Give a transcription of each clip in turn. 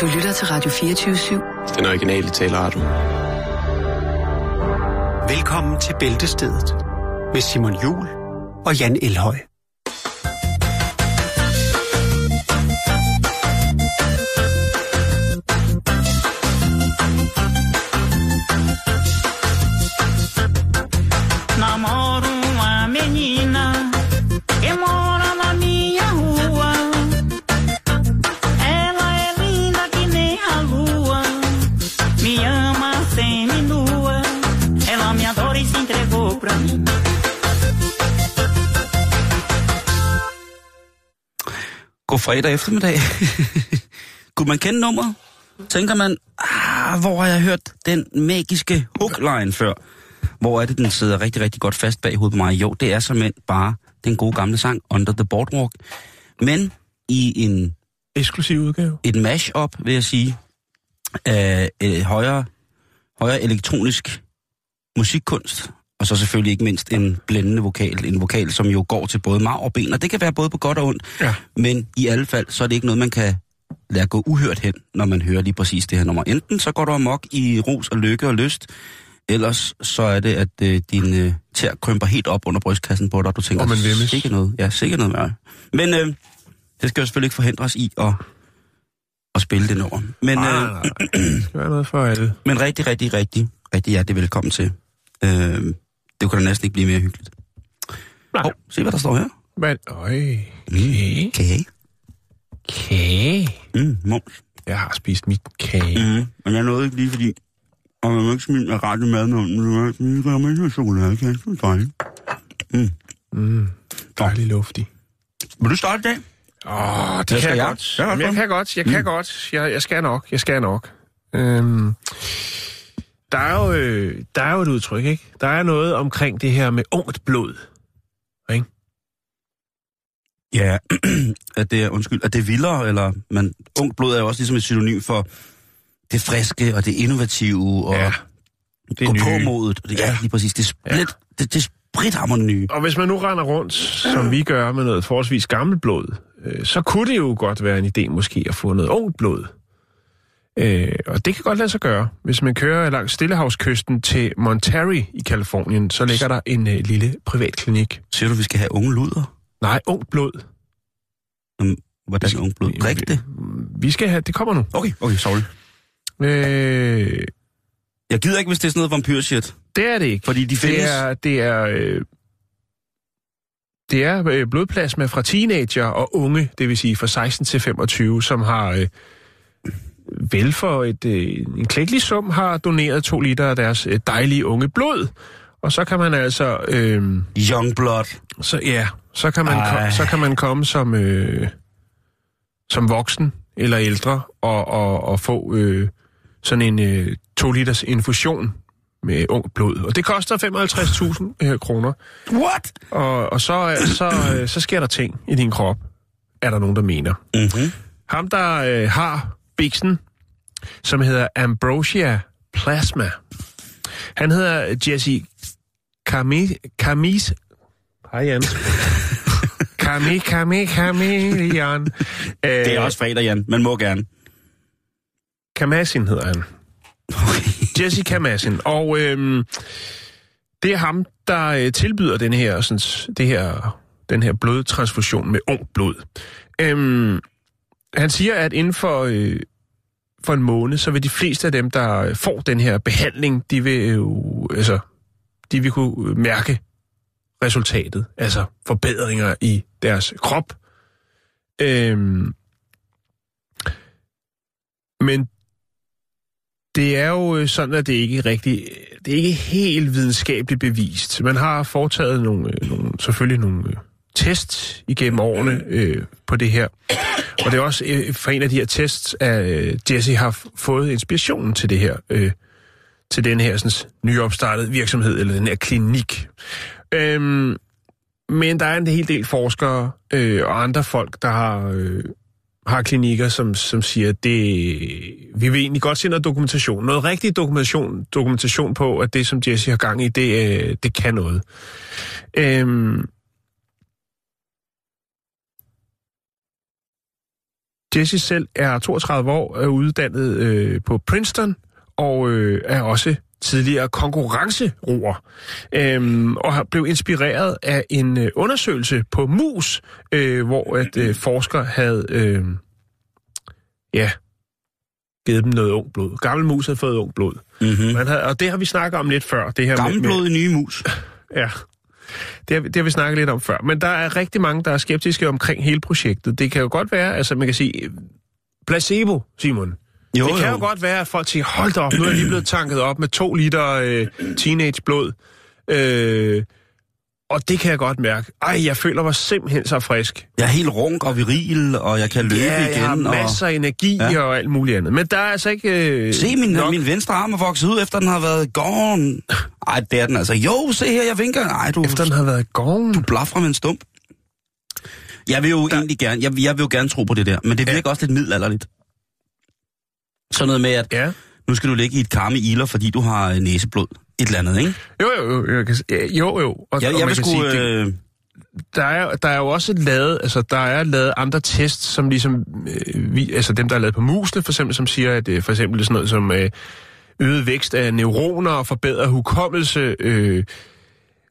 Du lytter til Radio 24-7. Den originale taleradio. Velkommen til Bæltestedet med Simon Jul og Jan Elhøj. Fredag eftermiddag. Kunne man kende nummeret? Tænker man, ah, hvor har jeg hørt den magiske hookline før? Hvor er det, den sidder rigtig, rigtig godt fast bag hovedet på mig? Jo, det er simpelthen bare den gode gamle sang Under the Boardwalk. Men i en, Eksklusiv udgave. et mash-up, vil jeg sige, af øh, højere, højere elektronisk musikkunst, og så selvfølgelig ikke mindst en blændende vokal. En vokal, som jo går til både marv og ben, og det kan være både på godt og ondt. Ja. Men i alle fald, så er det ikke noget, man kan lade gå uhørt hen, når man hører lige præcis det her nummer. Enten så går du amok i ros og lykke og lyst, ellers så er det, at øh, din øh, tær krymper helt op under brystkassen på dig, og du tænker, Og man væmmes. sikkert noget. Ja, sikkert noget værre. Men øh, det skal jo selvfølgelig ikke forhindre os i at, at spille det nummer. Men, Nej, øh, nej, nej. Det skal være noget for alle. men rigtig, rigtig, rigtig, rigtig hjertelig velkommen til. Øh, det kunne da næsten ikke blive mere hyggeligt. Nej. Hov, se hvad der står her. Men, øj, Mm, kage. kage. Mm, mums. Jeg har spist mit kage. Mm, men jeg nåede ikke lige, fordi... Og man må ikke smide med mad med hånden. Du må ikke gøre med noget chokolade. Det er dejligt. Mm, dejlig luftig. Vil du starte i dag? Åh, det skal kan jeg, jeg. godt. Jamen, jeg kom. kan godt, jeg kan godt. Jeg, jeg skal nok, jeg skal nok. Øhm, der, er jo, øh, der er jo et udtryk, ikke? Der er noget omkring det her med ungt blod. Ikke? Ja, at det er, undskyld, at det er vildere, eller man, ung blod er jo også ligesom et synonym for det friske, og det innovative, og Ja, det gå på modet. Ja, Ja. lige præcis. Det er split, ja. det, det er sprithammerende nye. Og hvis man nu render rundt, som vi gør med noget forholdsvis gammelt blod, øh, så kunne det jo godt være en idé måske at få noget ungt blod. Øh, og det kan godt lade sig gøre. Hvis man kører langs Stillehavskysten til Monterey i Kalifornien, så ligger der en øh, lille privatklinik. Siger du, vi skal have unge luder? Nej, ungt blod. Hvordan er unge blod? Drik det? Vi skal have... Det kommer nu. Okay, okay, sorry. Øh, Jeg gider ikke, hvis det er sådan noget vampyrshit. det er det ikke. Fordi de findes... Det er, det er, øh, det er øh, blodplasma fra teenager og unge, det vil sige fra 16 til 25, som har øh, vel for et, øh, en klækkelig sum har doneret to liter af deres øh, dejlige unge blod. Og så kan man altså... Øh, Young blood. så, ja, så kan man, kom, så kan man komme som, øh, som voksen eller ældre og, og, og få øh, sådan en øh, to liters infusion med ung blod. Og det koster 55.000 øh, kroner. What? Og, og så, øh, så, øh, så sker der ting i din krop, er der nogen, der mener. Mm-hmm. Ham, der øh, har biksen, som hedder Ambrosia Plasma. Han hedder Jesse Kamis... Kamis Hej, Jan. Kami, Kami, Kamilian. Øh, Det er også fredag, Jan. Man må gerne. Kamasin hedder han. Jesse Kamasin. Og øhm, det er ham, der øh, tilbyder den her, sådan, det her, den her blodtransfusion med ung blod. Øhm, han siger, at inden for, øh, for en måned, så vil de fleste af dem, der får den her behandling, de vil jo, altså, de vil kunne mærke resultatet, altså forbedringer i deres krop. Øhm, men det er jo sådan, at det ikke er rigtig, det er ikke helt videnskabeligt bevist. Man har foretaget nogle, øh, nogle selvfølgelig nogle øh, test igennem årene øh, på det her. Og det er også øh, for en af de her tests, at øh, Jesse har fået inspirationen til det her, øh, til den her sådan, nyopstartede virksomhed, eller den her klinik. Øhm, men der er en hel del forskere øh, og andre folk, der har, øh, har klinikker, som, som siger, at det, vi vil egentlig godt se noget dokumentation. Noget rigtig dokumentation, dokumentation på, at det, som Jesse har gang i, det, øh, det kan noget. Øhm, Jesse selv er 32 år, er uddannet øh, på Princeton, og øh, er også tidligere konkurrenceroer, øhm, og har blevet inspireret af en øh, undersøgelse på mus, øh, hvor at øh, forskere havde øh, ja, givet dem noget ung blod. Gammel mus havde fået ung blod. Mm-hmm. Man havde, og det har vi snakket om lidt før. Det her Gammel med, blod i nye mus. Ja, det har, vi- det har vi snakket lidt om før. Men der er rigtig mange, der er skeptiske omkring hele projektet. Det kan jo godt være, altså man kan sige, placebo, Simon. Jo, det kan jo godt være, at folk siger, hold da op, nu er jeg lige blevet tanket op med to liter øh, teenageblod. Øh, og det kan jeg godt mærke. Ej, jeg føler mig simpelthen så frisk. Jeg er helt runk og viril, og jeg kan løbe Ja, igen. jeg har og... masser af energi Ja. og alt muligt andet. Men der er altså ikke... Øh, Se, min, nok- min venstre arm er vokset ud, efter den har været gone. Ej, det er den altså. Jo, se her, jeg vinker. Ej, du, Efter den har været gone. du blafrer med en stump. Jeg vil jo der... egentlig gerne, jeg, jeg vil jo gerne tro på det der, men det virker ja. også lidt middelalderligt. Sådan noget med, at Ja. nu skal du ligge i et kar med iler, fordi du har øh, næseblod. Et eller andet, ikke? Jo, jo, jo. Jeg kan, jo, jo. Og, Jeg, og jeg man vil sgu... sige, det- Øh, der er, der er jo også lavet, altså der er lavet andre tests, som ligesom, øh, vi, altså dem, der er lavet på musene, for eksempel, som siger, at øh, for eksempel sådan noget som øh, øget vækst af neuroner og forbedret hukommelse, øh,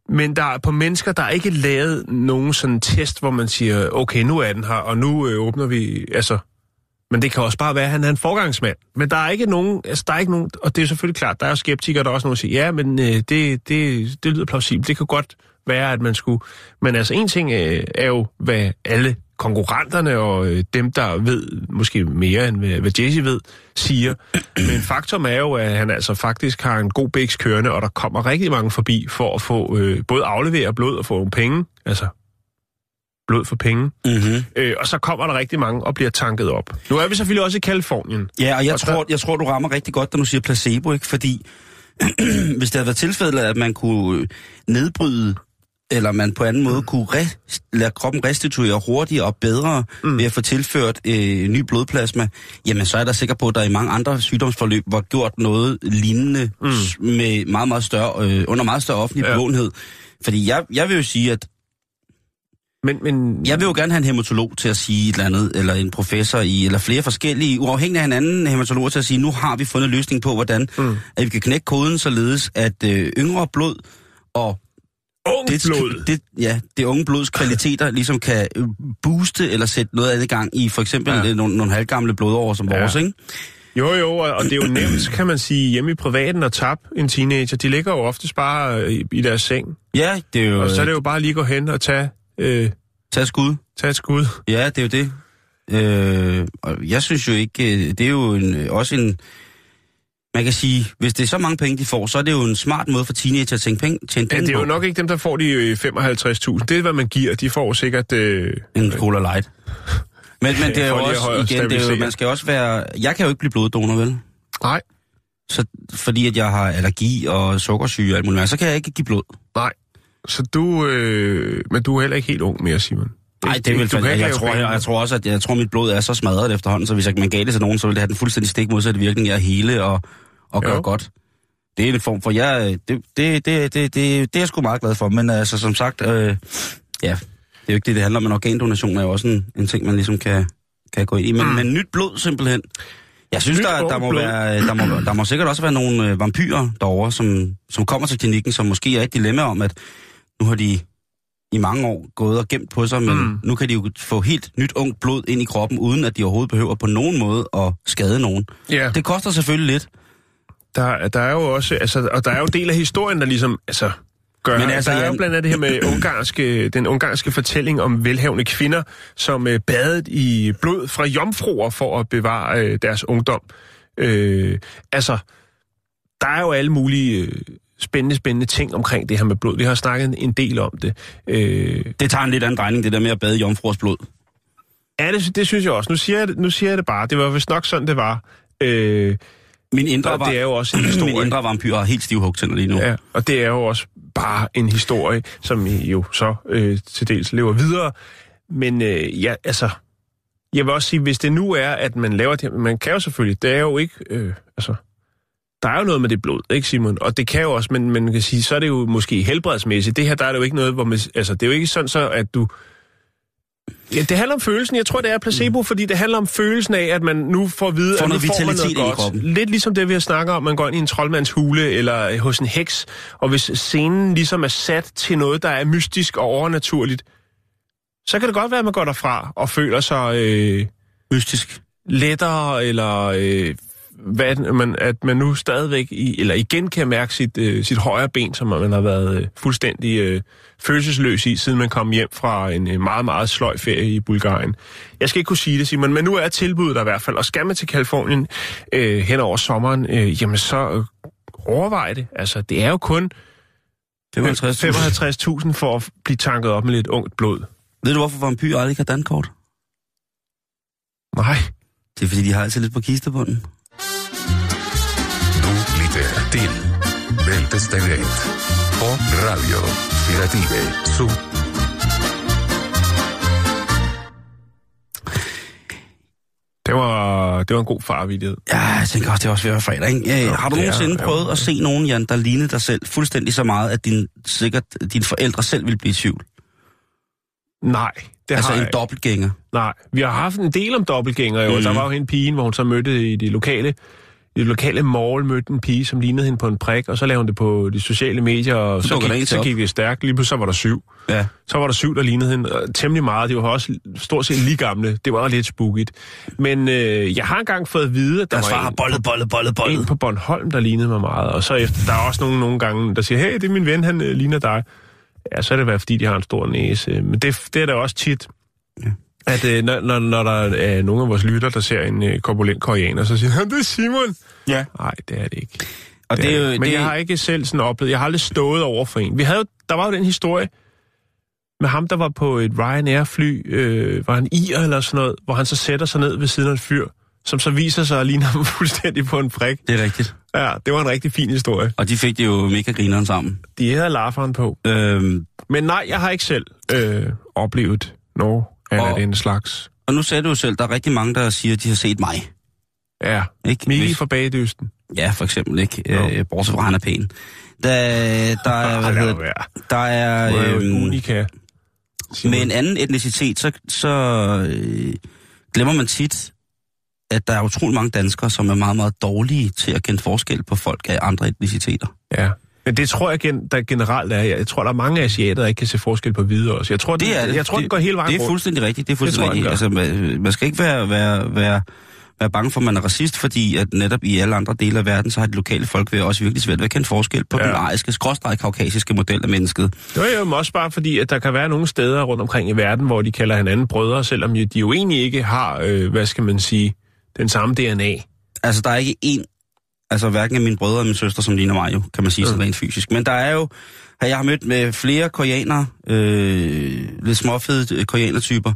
men der er på mennesker, der er ikke lavet nogen sådan test, hvor man siger, okay, nu er den her, og nu øh, åbner vi, altså, men det kan også bare være, at han er en forgangsmand. Men der er ikke nogen, altså der er ikke nogen, og det er selvfølgelig klart, der er skeptikere, der er også nogen, der siger, ja, men øh, det, det, det lyder plausibelt, det kan godt være, at man skulle... Men altså, en ting øh, er jo, hvad alle konkurrenterne og øh, dem, der ved måske mere end hvad, hvad Jesse ved, siger. Men faktum er jo, at han altså faktisk har en god bæks kørende, og der kommer rigtig mange forbi for at få øh, både aflevere blod og få nogle penge. Altså, blod for penge. mm-hmm. Øh, og så kommer der rigtig mange og bliver tanket op. Nu er vi selvfølgelig også i Kalifornien. Ja, og jeg, Og tror, der- jeg tror, du rammer rigtig godt, når du siger placebo, ikke? Fordi hvis det havde været tilfældet, at man kunne øh, nedbryde, eller man på anden måde kunne re- lade kroppen restituere hurtigere og bedre mm. ved at få tilført øh, ny blodplasma, jamen så er der sikker på, at der i mange andre sygdomsforløb var gjort noget lignende mm. med meget, meget større, øh, under meget større offentlig Ja. bevågenhed. Fordi jeg, jeg vil jo sige, at Men, men jeg vil jo gerne have en hematolog til at sige et eller andet, eller en professor i, eller flere forskellige, uafhængigt af hinanden, hematologer til at sige, nu har vi fundet en løsning på, hvordan Mm. at vi kan knække koden, således at øh, yngre blod og ung det, blod. det, ja, det unge blods kvaliteter ligesom kan øh, booste eller sætte noget andet gang i for eksempel Ja. ja. nogle, nogle halvgamle blodår som Ja. vores, ikke? Jo, jo, og det er jo nemt, kan man sige, hjemme i privaten at tabe en teenager. De ligger jo oftest bare øh, i, i deres seng. Ja, det er jo... Og så er det jo bare lige at gå hen og tage, øh, Tag skud. tage et skud. Ja, det er jo det. Øh, og jeg synes jo ikke, øh, det er jo en, øh, også en... Man kan sige, hvis det er så mange penge, de får, så er det jo en smart måde for teenager at tjene penge, tjene Ja, penge det er jo nok ikke dem, der får de øh, 55.000. Det er, hvad man giver. De får sikkert... Øh, En Cola Light. Men, men det er jo også, igen, det er jo, man skal også være... Jeg kan jo ikke blive bloddonor, vel? nej, Så, fordi at jeg har allergi og sukkersyge og alt muligt, så kan jeg ikke give blod. nej. Så du... Øh, men du er heller ikke helt ung mere, Simon. Nej, det er du kan jeg, jeg, tror, jeg, jeg tror også, at jeg tror, mit blod er så smadret efterhånden, så hvis jeg, man gav det til nogen, så ville det have den fuldstændig stik modsatte virkning af at hele og, og gøre Jo. godt. Det er en form for, jeg, det, det, det, det, det, det er jeg sgu meget glad for, men altså som sagt, øh, ja, det er jo ikke det, det handler om, men organdonation er jo også en, en ting, man ligesom kan, kan gå ind i. Men, mm. men nyt blod simpelthen. Jeg synes, Nyt der, der, må blod. være, der, må, der må sikkert også være nogle øh, vampyrer derovre, som, som kommer til klinikken, som måske er et dilemma om, at nu har de i mange år gået og gemt på sig, men Mm. nu kan de jo få helt nyt ungt blod ind i kroppen, uden at de overhovedet behøver på nogen måde at skade nogen. Ja, Det koster selvfølgelig lidt. der, der er jo også... Altså, og der er jo en del af historien, der ligesom... Altså, gør, Men altså, der er jo blandt andet det her med ungarske, den ungarske fortælling om velhavende kvinder, som øh, badet i blod fra jomfruer for at bevare øh, deres ungdom. Øh, altså, der er jo alle mulige øh, spændende, spændende ting omkring det her med blod. Vi har snakket en del om det. Øh, Det tager en lidt anden drejning, det der med at bade jomfruers blod. ja, det, det synes jeg også. Nu siger jeg det, nu siger jeg det bare. Det var vist nok sådan, det var. Øh, Min indre, var, det er jo også en min historie. indre vampyr har helt stive hugtænder lige nu. Ja, og det er jo også bare en historie, som jo så øh, til dels lever videre. Men øh, ja, altså, jeg vil også sige, hvis det nu er, at man laver det, man kan jo selvfølgelig, det er jo ikke, øh, altså, der er jo noget med det blod, ikke Simon? Og det kan jo også, men men man kan sige, så er det jo måske helbredsmæssigt. Det her, der er det jo ikke noget, hvor man, altså, det er jo ikke sådan så, at du Ja, det handler om følelsen. Jeg tror, det er placebo, fordi det handler om følelsen af, at man nu får at vide, Får at nu noget får man noget godt. kroppen. Lidt ligesom det, vi har snakket om, man går ind i en troldmands hule eller øh, hos en heks, og hvis scenen ligesom er sat til noget, der er mystisk og overnaturligt, så kan det godt være, at man går derfra og føler sig øh, Mystisk. lettere, eller øh, hvad, man, at man nu stadigvæk, i, eller igen kan mærke sit, øh, sit højre ben, som man har været øh, fuldstændig øh, følelsesløs i, siden man kom hjem fra en øh, meget, meget sløj ferie i Bulgarien. Jeg skal ikke kunne sige det, Simon, men nu er tilbuddet der i hvert fald, og skal man til Kalifornien øh, hen over sommeren, øh, jamen så øh, overvej det. Altså, det er jo kun 55. 55.000 for at blive tanket op med lidt ungt blod. Ved du, hvorfor vampyrer aldrig kan dankort? Nej. Det er, fordi de har altid lidt på kistebunden. Du lytter til Bæltestedet på Radio Firative Syd. Det var, det var en god farvidighed. Ja, jeg tænker også, det er også ved at være fredag, ikke? Øh, har du er- nogensinde jo. prøvet at se nogen, Jan, der lignede dig selv fuldstændig så meget, at din, sikkert dine forældre selv ville blive i tvivl? Nej, det altså har en jeg dobbeltgænger. Nej, vi har haft en del om dobbeltgænger jo. Mm. Der var jo en pige, hvor hun så mødte i det lokale det lokale mall mødte en pige, som lignede hende på en prik, og så lavede hun det på de sociale medier, og Så gik, så gik det stærkt. Lige pludselig så var der syv. Ja. Så var der syv, der lignede hende og temmelig meget. Det var også stort set lige gamle. Det var lidt spookigt. Men øh, jeg har engang fået at vide, at der Deres var en, bollet, bollet, bollet, bollet. en på Bornholm, der lignede mig meget. Og så efter, der er også nogen nogle gange, der siger, hey, det er min ven, han øh, ligner dig. Ja, så er det været, fordi de har en stor næse. Men det, det er da også tit, Ja. At øh, når, når, når der er nogle af vores lytter, der ser en øh, korpulent koreaner, så siger han, det er Simon. Ja. Nej, det er det ikke. Og det, er jo... Men det, jeg har ikke selv sådan oplevet, jeg har aldrig stået over for en. Vi havde der var jo den historie med ham, der var på et Ryanair-fly, øh, var han i eller sådan noget, hvor han så sætter sig ned ved siden af et fyr, som så viser sig at ligne ham fuldstændig på en prik. det er rigtigt. Ja, det var en rigtig fin historie. Og de fik det jo mega grineren sammen. De havde larferen på. Øhm, Men nej, jeg har ikke selv øh, oplevet noget af Og- den slags. og nu sagde du jo selv, der er rigtig mange, der siger, at de har set mig. Ja, Ikke? Miki fra Bagedysten. Ja, for eksempel, ikke? Jo. Øh, bortset fra, han er pæn. Der, der er, hvad hedder, der er, en øhm, unika. Med en anden etnicitet, så, så øh, glemmer man tit, at der er utrolig mange danskere, som er meget, meget dårlige til at kende forskel på folk af andre etniciteter. Ja. Men det tror jeg gen, der generelt er. Jeg tror, der er mange asiater, der ikke kan se forskel på hvide også. Jeg tror, Det er det. Jeg tror, det, det, går hele vejen Det er fuldstændig rigtigt. Det er fuldstændig jeg, rigtigt. Altså, man, man skal ikke være, være, være, være bange for, at man er racist, fordi at netop i alle andre dele af verden, så har de lokale folk ved også virkelig svært ved at kende forskel på ja. den ariske, skråstrej kaukasiske model af mennesket. Det er jo også bare fordi, at der kan være nogle steder rundt omkring i verden, hvor de kalder hinanden brødre, selvom de jo egentlig ikke har, øh, hvad skal man sige, den samme DNA. Altså, der er ikke én, altså hverken af mine brødre eller min søster, som ligner mig jo, kan man sige sådan rent fysisk. Men der er jo, jeg har mødt med flere koreanere, øh, lidt småfede øh, koreanertyper,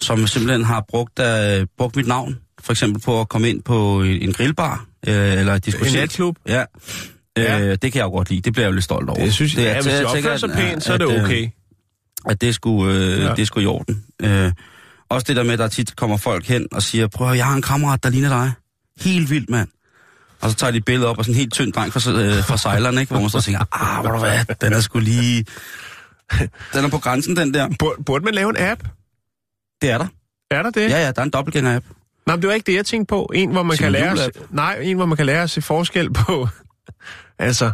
som simpelthen har brugt, øh, brugt mit navn, for eksempel på at komme ind på en, grillbar, øh, eller et diskotek. En natklub? Ja. Ja. Øh, det kan jeg jo godt lide. Det bliver jeg jo lidt stolt over. Jeg synes, det er, hvis de jeg opfører sig at- pænt, så er det at, øh, okay. At det skulle, øh, Ja. ja. det skulle i orden. Øh, også det der med, at der tit kommer folk hen og siger, prøv at jeg har en kammerat, der ligner dig. Helt vildt, mand. Og så tager de et billede op af sådan en helt tynd dreng fra, øh, fra sejleren, ikke? hvor man så tænker, ah, hvor du hvad, den er sgu lige... Den er på grænsen, den der. Burde, burde man lave en app? Det er der. Er der det? Ja, ja, der er en dobbeltgænger-app. Nej, men det var ikke det, jeg tænkte på. En, hvor man kan lære... At- Nej, en, hvor man kan lære at se forskel på... altså...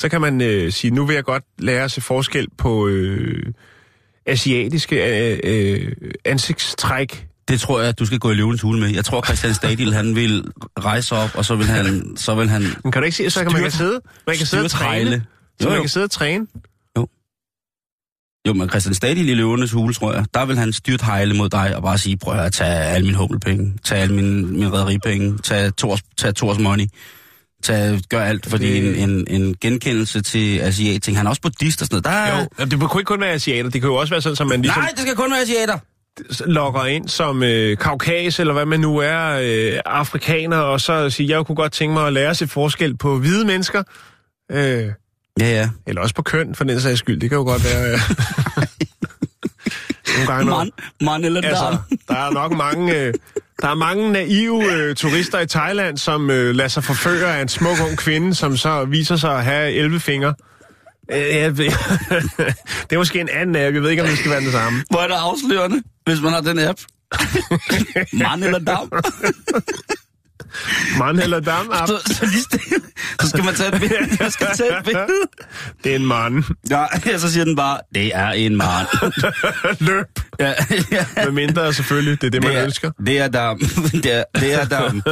Så kan man øh, sige, nu vil jeg godt lære at se forskel på øh, asiatiske øh, øh, ansigtstræk. Det tror jeg, at du skal gå i løvens hule med. Jeg tror, Christian Stadil, han vil rejse op, og så vil han... Så vil han Men kan du ikke se, så kan man kan sidde, man kan sidde og træne. styrthejle. Så Jo, man jo. kan sidde og træne. Jo, men Christian Stadil i løvernes hule, tror jeg, der vil han styrt hejle mod dig og bare sige, prøv at tage alle mine hummelpenge, tage alle mine, mine rædderipenge, tage Tors, tage Tors money, tage, gør alt, fordi Det- en, en, en genkendelse til asiat-ting. Han er også buddhist og sådan noget. Der er, Jo, det kunne ikke kun være asiater. Det kan jo også være sådan, at man ligesom Nej, det skal kun være asiater. Logger ind som øh, kaukas, eller hvad man nu er, øh, afrikaner, og så siger, jeg kunne godt tænke mig at lære se forskel på hvide mennesker. Øh, Ja, ja. eller også på køn, for den sags skyld. Det kan jo godt være... Øh, nogle gange, Man, man eller altså, der er nok mange... Øh, der er mange naive øh, turister i Thailand, som øh, lader sig forføre af en smuk ung kvinde, som så viser sig at have 11 fingre. Øh, det er måske en anden app. Jeg ved ikke, om det skal være den samme. Hvor er det afslørende, hvis man har den app? Mand eller dam? Mand eller dam app. Så, så, lige stille. så skal man tage et billede. Jeg skal tage et billede. Det er en mand. Ja, så siger den bare, det er en mand. Løb. Ja, ja. Med mindre selvfølgelig. Det er det, man Det er, ønsker. det er dam. Det er, det er dam.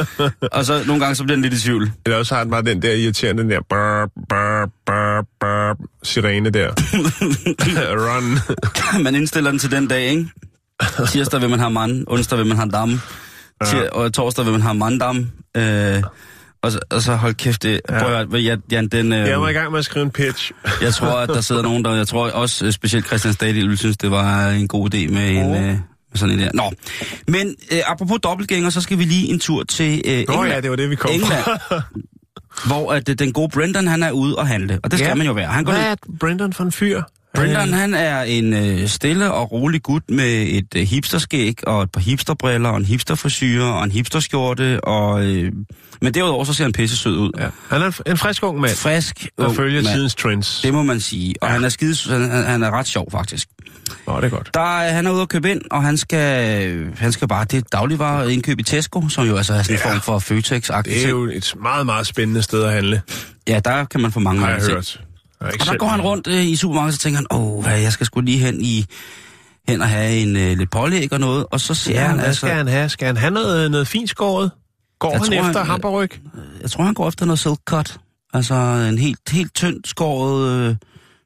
Og så nogle gange så bliver den lidt i tvivl. Eller også har den bare den der irriterende, den der brr, brr, brr, brr, sirene der. Run. Man indstiller den til den dag, ikke? Tirsdag vil man have mand, onsdag vil man have dam, Tir- og torsdag vil man have manddam. Øh, og, så, og så hold kæft, det, ja. prøv at høre, Jan, den, øh, Jeg var i gang med at skrive en pitch. jeg tror, at der sidder nogen, der, jeg tror også øh, specielt Christian Stadil ville synes, det var en god idé med en, øh, sådan en der. Nå, men øh, apropos dobbeltgænger, så skal vi lige en tur til øh, England. Nå ja, det var det, vi kom England, fra. hvor at, øh, den gode Brendan, han er ude og handle, og det skal Ja. man jo være. Han går Hvad ned- er Brendan for en fyr? Brendan, han er en øh, stille og rolig gut med et øh, hipsterskæg og et par hipsterbriller og en hipsterfrisyre og en hipsterskjorte. Og, øh, men derudover så ser han pisse sød ud. Ja. Han er en, en frisk ung mand, Frisk ung følger mand. tidens trends. Det må man sige. Og ja. han er skide, han, han- er ret sjov faktisk. Nå, det er godt. Der, er- han er ude at købe ind, og han skal, han skal bare, det er dagligvarer indkøb i Tesco, som jo altså er sådan en Ja. form for Føtex-agtigt. Det er jo et meget, meget spændende sted at handle, Ja, der kan man få mange har jeg ting. hørt. Ikke Og der går han rundt øh, i supermarkedet, og tænker han, åh, hvad, jeg skal sgu lige hen i hen og have en øh, lidt pålæg og noget, og så ser Ja, han hvad altså, skal han have? Skal han have noget, noget fint skåret? Går Jeg han tror, efter han- hamperryg? jeg tror han går efter noget silk cut, altså en helt, helt tyndt skåret øh,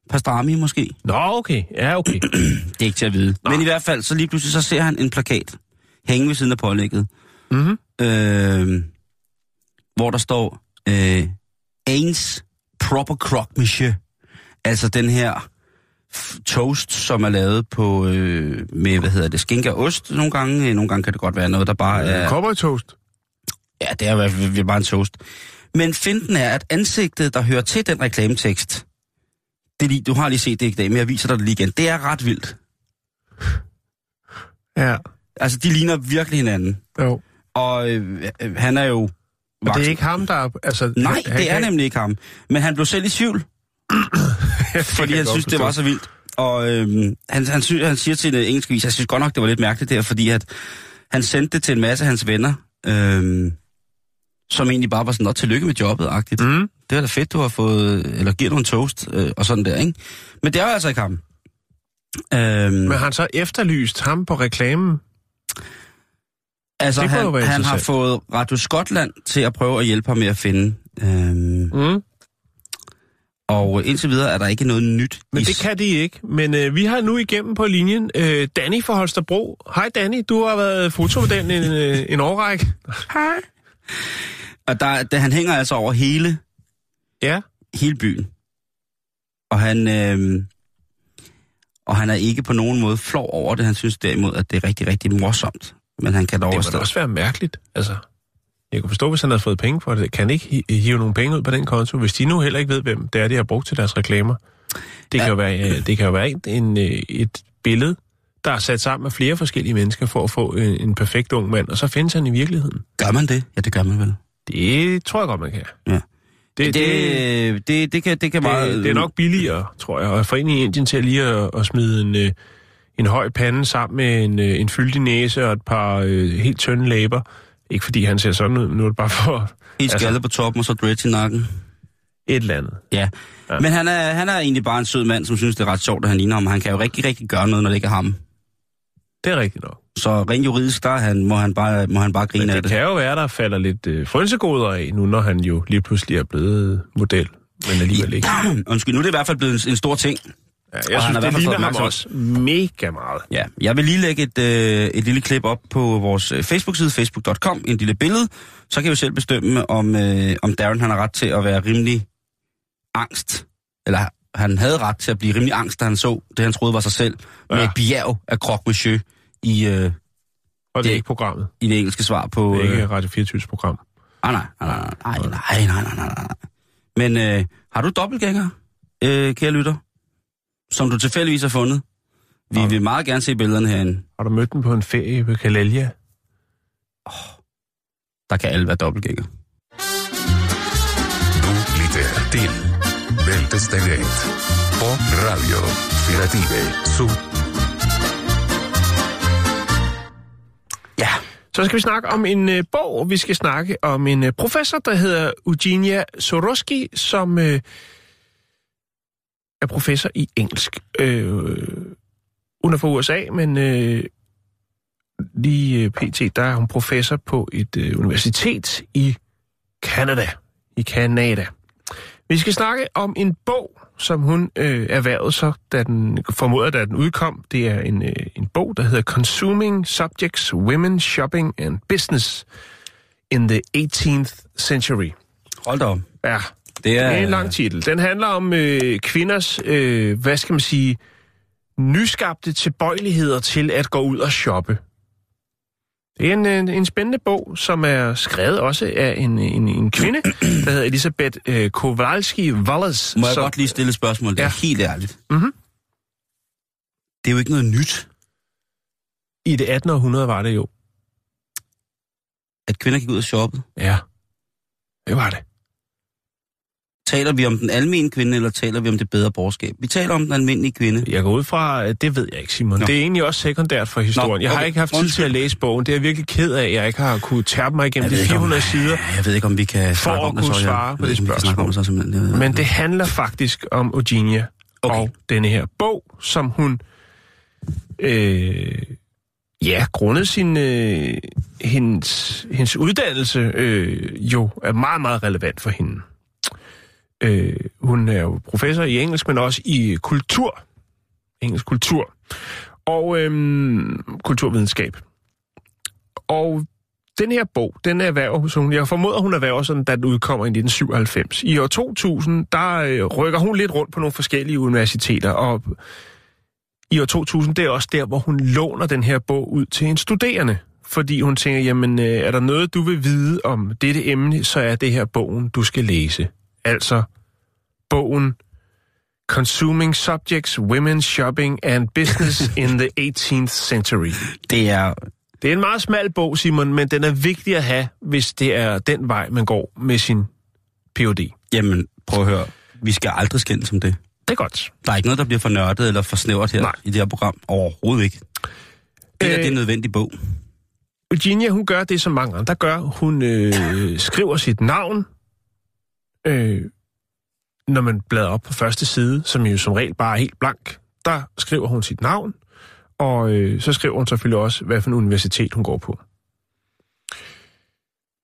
pastrami måske. Nå, okay. Ja, okay. Det er ikke til at vide. Men i hvert fald, så lige pludselig, så ser han en plakat hænge ved siden af pålægget, mm-hmm. øh, hvor der står, øh, Ains Proper Croque Monsieur. Altså den her toast, som er lavet på, øh, med, hvad hedder det, skinke og ost nogle gange. Øh, Nogle gange kan det godt være noget, der bare er... Cowboy toast. Ja, det er i hvert fald bare en toast. Men finten er, at ansigtet, der hører til den reklametekst, det lige, du har lige set det i dag, men jeg viser dig det lige igen. Det er ret vildt. Ja. Altså, de ligner virkelig hinanden. Jo. Og øh, øh, han er jo... Og det er ikke ham, der... er- Altså, Nej, han, det er han, nemlig ikke ham. Men han blev selv i tvivl, fordi han synes, det var så vildt. Og øhm, han, han, sy, han siger til det engelske vis, jeg synes godt nok, det var lidt mærkeligt der, fordi at han sendte det til en masse af hans venner, øhm, som egentlig bare var sådan, noget tillykke med jobbet-agtigt. Mm. Det er da fedt, du har fået, eller giver du en toast, øh, og sådan der, ikke? Men det er jo altså ikke ham. Øhm, Men har han så efterlyst ham på reklamen? altså, han, han har fået Radio Skotland til at prøve at hjælpe ham med at finde. Øhm, Mm. Og indtil videre er der ikke noget nyt. Men det kan de ikke. Men øh, vi har nu igennem på linjen øh, Danny fra Holstebro. Hej Danny, du har været fotomodel en, øh, en årrække. Hej. Og der, der, han hænger altså over hele, Ja. hele byen. Og han, øh, og han er ikke på nogen måde flov over det. Han synes derimod, at det er rigtig, rigtig morsomt. Men han kan dog Det må også være mærkeligt. Altså, jeg kunne forstå, hvis han havde fået penge for det. Kan han ikke hi- hive nogle penge ud på den konto, hvis de nu heller ikke ved, hvem det er, de har brugt til deres reklamer? Det, Ja. kan, jo være, øh, det kan jo være en, en, øh, et billede, der er sat sammen af flere forskellige mennesker for at få en, en perfekt ung mand, og så findes han i virkeligheden. Gør man det? Ja, det gør man vel. Det tror jeg godt, man kan. Ja. Det, Det, det, det, det, kan, det kan meget... det, er nok billigere, tror jeg, at få ind i Indien til lige at, at smide en, øh, en høj pande sammen med en, øh, en fyldig næse og et par øh, helt tynde læber. Ikke fordi han ser sådan ud, nu er det bare for Helt altså- skaldet på toppen, og så dreads i nakken. et eller andet. Ja. Ja. Men han er, han er egentlig bare en sød mand, som synes, det er ret sjovt, at han ligner ham. Han kan jo rigtig, rigtig gøre noget, når det ikke er ham. Det er rigtigt nok. Så rent juridisk, der er han, må, han bare, må han bare grine Men af det det. kan jo være, der falder lidt øh, frynsegoder af, nu når han jo lige pludselig er blevet model. Men alligevel ikke. Undskyld, nu er det i hvert fald blevet en, en stor ting. Ja, Og jeg han synes, det ligner ham også mega meget. Ja, jeg vil lige lægge et, øh, et lille klip op på vores øh, Facebook-side, facebook.com, en lille billede. Så kan vi selv bestemme, om, øh, om Darren han har ret til at være rimelig angst. Eller han havde ret til at blive rimelig angst, da han så det, han troede var sig selv. Ja. Med et bjerg af croque monsieur i, øh, Og det er ikke programmet. i det engelske svar på... Det er Øh, ikke Radio 24 program. ah, nej, nej, nej, nej, nej, nej, nej, nej, nej, nej. Men øh, har du dobbeltgænger, øh, kære lytter? Som du tilfældigvis har fundet? Vi Ja. vil meget gerne se billederne herinde. Har du mødt den på en ferie på Kalalia? Der kan alle være dobbeltgænger. Du lytter til Bæltestedet. på Radio Federative Sud. Ja, Så skal vi snakke om en øh, bog. Vi skal snakke om en øh, professor, der hedder Eugenia Soroski, som øh, er professor i engelsk. Øh, hun er fra USA, men øh, lige øh, pt. der er hun professor på et øh, universitet i Canada. I Canada. Vi skal snakke om en bog, som hun øh, erhvervede sig, da den formoder, da den udkom. Det er en, øh, en bog, der hedder Consuming Subjects, Women, Shopping and Business in the 18th Century. hold da op. Ja, Det det er, er en lang titel. Den handler om øh, kvinders, øh, hvad skal man sige, nyskabte tilbøjeligheder til at gå ud og shoppe. Det er en, en, en spændende bog, som er skrevet også af en, en, en kvinde, der hedder Elisabeth øh, Kowalski-Wallace. Må jeg som- godt lige stille et spørgsmål? Det er Ja. helt ærligt. Mhm. Det er jo ikke noget nyt, I det 18. århundrede var det jo. at kvinder gik ud og shoppede. Ja, det var det. Taler vi om den almindelige kvinde, eller taler vi om det bedre borgerskab? Vi taler om den almindelige kvinde. Jeg går ud fra, det ved jeg ikke, Simon. Nå. Det er egentlig også sekundært for historien. Nå, Jeg har okay. ikke haft tid til at læse bogen. Det er jeg virkelig ked af, at jeg ikke har kunne tærpe mig igennem de ikke, om, 400 sider. jeg ved ikke, om vi kan For at det, kunne. Jeg svare på det. Jeg- Men det handler faktisk om Eugenia Okay. og denne her bog, som hun, øh, ja, grundet sin, øh, hendes, hendes uddannelse, øh, jo er meget, meget relevant for hende. Øh, hun er jo professor i engelsk, men også i kultur. Engelsk kultur. Og øh, kulturvidenskab. Og den her bog, den erhverver hun, jeg formoder, hun erhverver sådan, da den udkommer i 1997. I år 2000, der øh, rykker hun lidt rundt på nogle forskellige universiteter, og i år 2000, det er også der, hvor hun låner den her bog ud til en studerende. Fordi hun tænker, jamen, øh, er der noget, du vil vide om dette emne, så er det her bogen, du skal læse. Altså, bogen Consuming Subjects, Women, Shopping and Business in the 18th Century. Det er... Det er en meget smal bog, Simon, men den er vigtig at have, hvis det er den vej, man går med sin Ph.D. Jamen, prøv at høre. Vi skal aldrig skændes om det. Det er godt. Der er ikke noget, der bliver for nørdet eller for snævert her Nej. i det her program. Overhovedet ikke. Det, øh, Øh, det er en nødvendig bog. Virginia, hun gør det, som mange andre gør. Hun øh, skriver sit navn, øh, når man bladrer op på første side, som jo som regel bare er helt blank. Der skriver hun sit navn, og øh, så skriver hun selvfølgelig også, hvad for en universitet hun går på.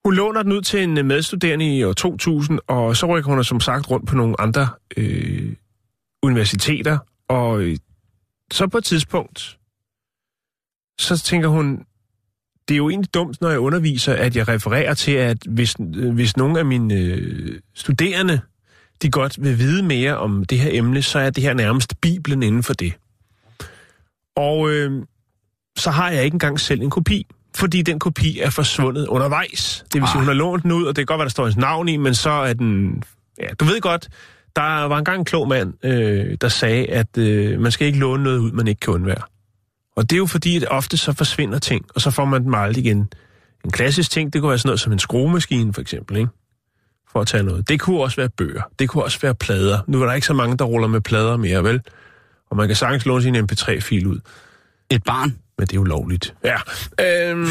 Hun låner den ud til en øh, medstuderende i år 2000, og så rykker hun som sagt rundt på nogle andre øh, universiteter, og øh, så på et tidspunkt, så tænker hun, det er jo egentlig dumt, når jeg underviser, at jeg refererer til, at hvis, øh, hvis nogle af mine øh, studerende, de godt vil vide mere om det her emne, så er det her nærmest Bibelen inden for det. Og øh, så har jeg ikke engang selv en kopi, fordi den kopi er forsvundet undervejs. Det vil sige, Ah. hun har lånt den ud, og det kan godt være, der står hendes navn i, men så er den... Ja, du ved godt, der var engang en klog mand, øh, der sagde, at øh, man skal ikke låne noget ud, man ikke kan undvære. Og det er jo fordi, at ofte så forsvinder ting, og så får man dem aldrig igen. En klassisk ting, det kunne være sådan noget som en skruemaskine, for eksempel, ikke? For at tage noget. Det kunne også være bøger. Det kunne også være plader. Nu er der ikke så mange, der ruller med plader mere, vel? Og man kan sagtens låne sin MP3-fil ud. Et barn. Men det er jo lovligt. Ja. Øhm,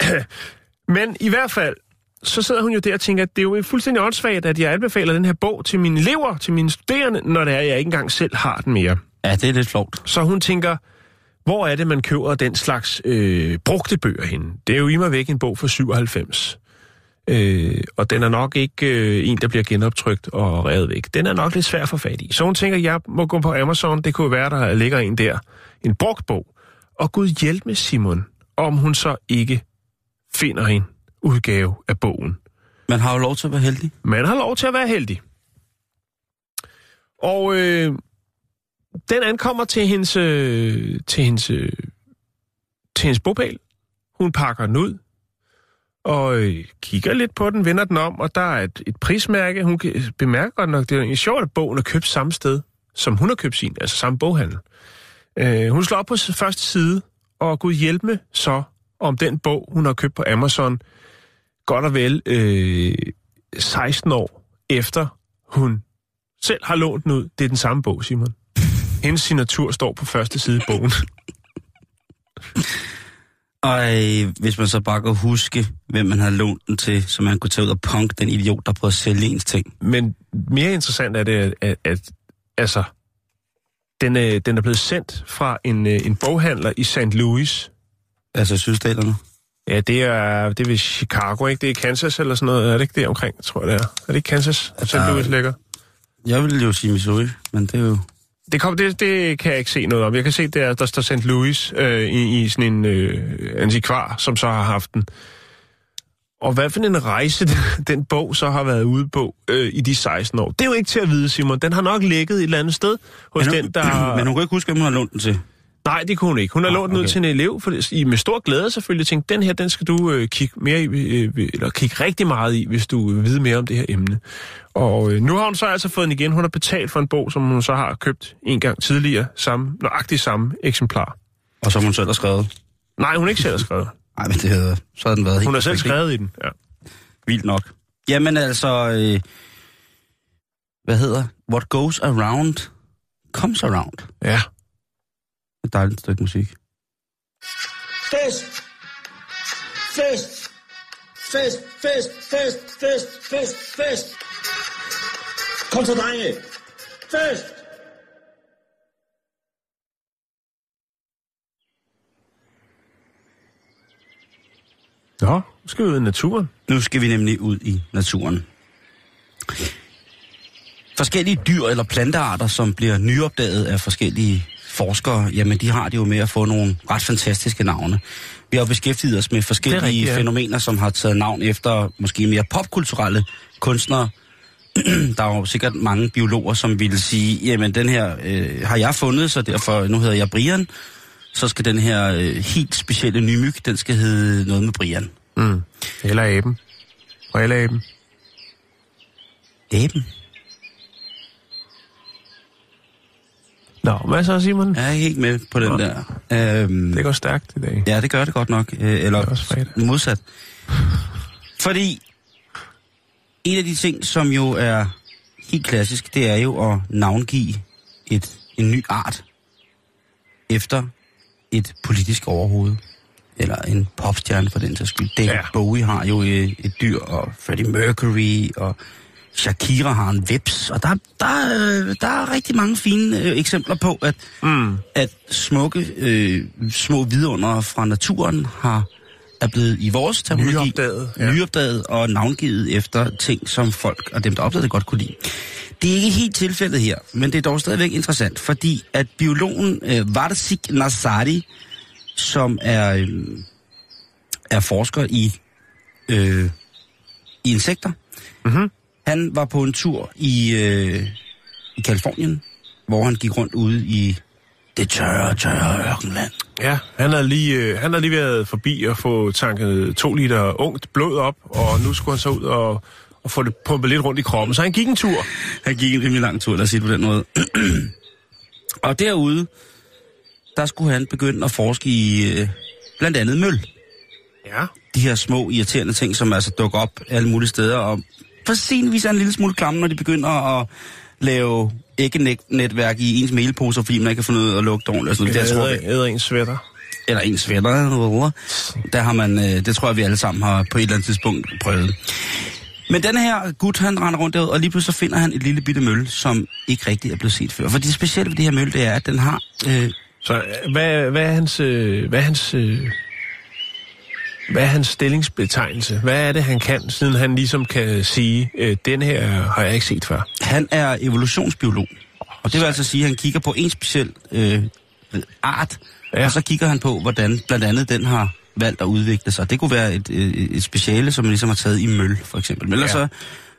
men i hvert fald, så sidder hun jo der og tænker, at det er jo fuldstændig åndssvagt, at jeg anbefaler den her bog til mine elever, til mine studerende, når det er, at jeg ikke engang selv har den mere. Ja, det er lidt flovt. Så hun tænker, hvor er det, man køber den slags øh, brugte bøger henne? Det er jo i mig væk en bog fra 97. Øh, og den er nok ikke øh, en, der bliver genoptrykt og revet væk. Den er nok lidt svær at få fat i. Så hun tænker, jeg må gå på Amazon. Det kunne være, der ligger en der. En brugt bog. Og Gud hjælp med Simon, om hun så ikke finder en udgave af bogen. Man har jo lov til at være heldig. Man har lov til at være heldig. Og øh, den ankommer til hendes, øh, til hendes, øh, til hendes bopæl. Hun pakker den ud og øh, kigger lidt på den, vender den om, og der er et, et prismærke. Hun bemærker godt nok, det er egentlig sjovt, at bogen er købt samme sted, som hun har købt sin, altså samme boghandel. Øh, hun slår op på første side, og Gud hjælpe med så om den bog, hun har købt på Amazon, godt og vel øh, 16 år efter hun selv har lånt den ud. Det er den samme bog, Simon. Hendes signatur står på første side i bogen. Og øh, hvis man så bare kan huske, hvem man har lånt den til, så man kunne tage ud og punk den idiot, der prøver at sælge ens ting. Men mere interessant er det, at, at, at altså, den, er, den er blevet sendt fra en, øh, en boghandler i St. Louis. Altså sydstaterne. Ja, det er, det er ved Chicago, ikke? Det er Kansas eller sådan noget. Er det ikke det omkring, tror jeg det er? Er det ikke Kansas, St. Louis ligger? Jeg ville jo sige Missouri, men det er jo... Det, kom, det, det kan jeg ikke se noget om. Jeg kan se, der, der står St. Louis øh, i, i sådan en øh, antikvar, som så har haft den. Og hvad for en rejse den, den bog så har været ude på øh, i de 16 år. Det er jo ikke til at vide, Simon. Den har nok ligget et eller andet sted hos Men, den, hun, der... men hun kan ikke huske, hvem hun har lånt den til. Nej, det kunne hun ikke. Hun har Ah, lånt den ud okay. til en elev, for, i, med stor glæde selvfølgelig, tænkte, den her, den skal du øh, kigge mere i, øh, eller kigge rigtig meget i, hvis du vil vide mere om det her emne. Og øh, nu har hun så altså fået den igen. Hun har betalt for en bog, som hun så har købt en gang tidligere, samme, nøjagtigt samme eksemplar. Og som hun selv har skrevet. Nej, hun ikke selv har skrevet. Nej, men det havde, så havde den været helt Hun har selv skrevet i den, ja. Vildt nok. Jamen altså, øh, hvad hedder? What goes around, comes around. Ja. Et dejligt stykke musik. Fest! Fest! Fest, fest, fest, fest, fest, fest! Kom så, drenge! Fest! Nå, nu skal vi ud i naturen. Nu skal vi nemlig ud i naturen. Forskellige dyr eller plantearter, som bliver nyopdaget af forskellige forskere, jamen de har det jo med at få nogle ret fantastiske navne. Vi har jo beskæftiget os med forskellige rigtigt, ja. fænomener, som har taget navn efter måske mere popkulturelle kunstnere. Der er jo sikkert mange biologer, som ville sige, jamen den her øh, har jeg fundet, så derfor, nu hedder jeg Brian. Så skal den her øh, helt specielle nye myg, den skal hedde noget med Brian. Mm. Eller aben. Og eller aben. Aben? Nå, hvad så, Simon? Jeg er helt med på den Nå. der. Øhm, Det går stærkt i dag. Ja, det gør det godt nok. Øh, eller er modsat. Fordi en af de ting, som jo er helt klassisk, det er jo at navngive et, en ny art efter et politisk overhoved. Eller en popstjerne for den sags skyld. David Ja. ja. Bowie har jo et, et dyr, og Freddie Mercury, og Shakira har en veps. Og der, der, øh, der er rigtig mange fine øh, eksempler på, at Mm. at smukke øh, små vidunder fra naturen har er blevet i vores terminologi Nyopdaget, ja. nyopdaget og navngivet efter ting, som folk og dem, der opdagede det, godt kunne lide. Det er ikke helt tilfældet her, men det er dog stadigvæk interessant, fordi at biologen øh, Varsik Nasari, som er, øh, er forsker i, øh, i insekter, Mhm. Han var på en tur i, øh, i Kalifornien, hvor han gik rundt ude i det tørre, tørre ørkenland. Ja, han har lige, øh, han har lige været forbi og få tanket to liter ungt blod op, og nu skulle han så ud og, og få det pumpet lidt rundt i kroppen. Så han gik en tur. Han gik en rimelig lang tur, lad os sige det på den måde. og derude, der skulle han begynde at forske i øh, blandt andet møl. Ja. De her små irriterende ting, som altså dukker op alle mulige steder, og for senvis er en lille smule klamme, når de begynder at lave æggenetværk i ens mailposer, fordi man ikke kan finde ud af at lugte ordentligt. sådan. Det, jeg tror, æder, æder en sweater. eller en sweater. Der har man, øh, det tror jeg, vi alle sammen har på et eller andet tidspunkt prøvet. Men den her gut, han render rundt derud, og lige pludselig finder han et lille bitte møl, som ikke rigtig er blevet set før. For det specielle ved det her møl, det er, at den har... Øh, Så øh, hvad, hvad er hans... Øh, hvad er hans... Øh, hvad er hans stillingsbetegnelse? Hvad er det, han kan, siden han ligesom kan sige, øh, den her har jeg ikke set før? han er evolutionsbiolog. Og det vil altså sige, at han kigger på en speciel øh, art, Ja. og så kigger han på, hvordan blandt andet den har valgt at udvikle sig. Det kunne være et, et, et speciale, som man ligesom har taget i møl, for eksempel. Men ellers Ja. så,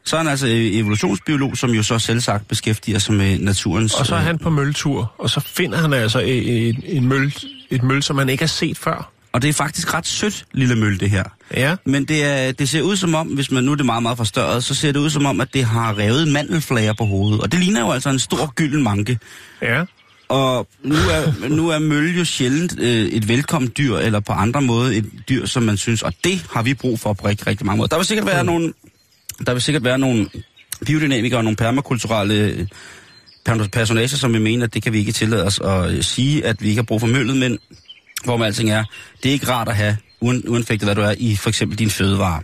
så er han altså evolutionsbiolog, som jo så selv sagt beskæftiger sig med naturens... Og så er øh, han på møltur, og så finder han altså et, et, et, møl, et møl, som han ikke har set før. Og det er faktisk ret sødt, lille møl, det her. Ja. Men det, er, det ser ud som om, hvis man nu er det meget, meget forstørret, så ser det ud som om, at det har revet mandelflager på hovedet. Og det ligner jo altså en stor gylden manke. Ja. Og nu er, nu er møl jo sjældent øh, et velkommen dyr, eller på andre måder et dyr, som man synes, og det har vi brug for på rigtig, rigtig mange måder. Der vil sikkert være nogle, der vil sikkert være nogle biodynamikere og nogle permakulturelle øh, per- personager, som vi mener, at det kan vi ikke tillade os at øh, sige, at vi ikke har brug for møllet, men hvor man alting er, det er ikke rart at have, uden, uanfægtet hvad du er, i for eksempel din fødevare.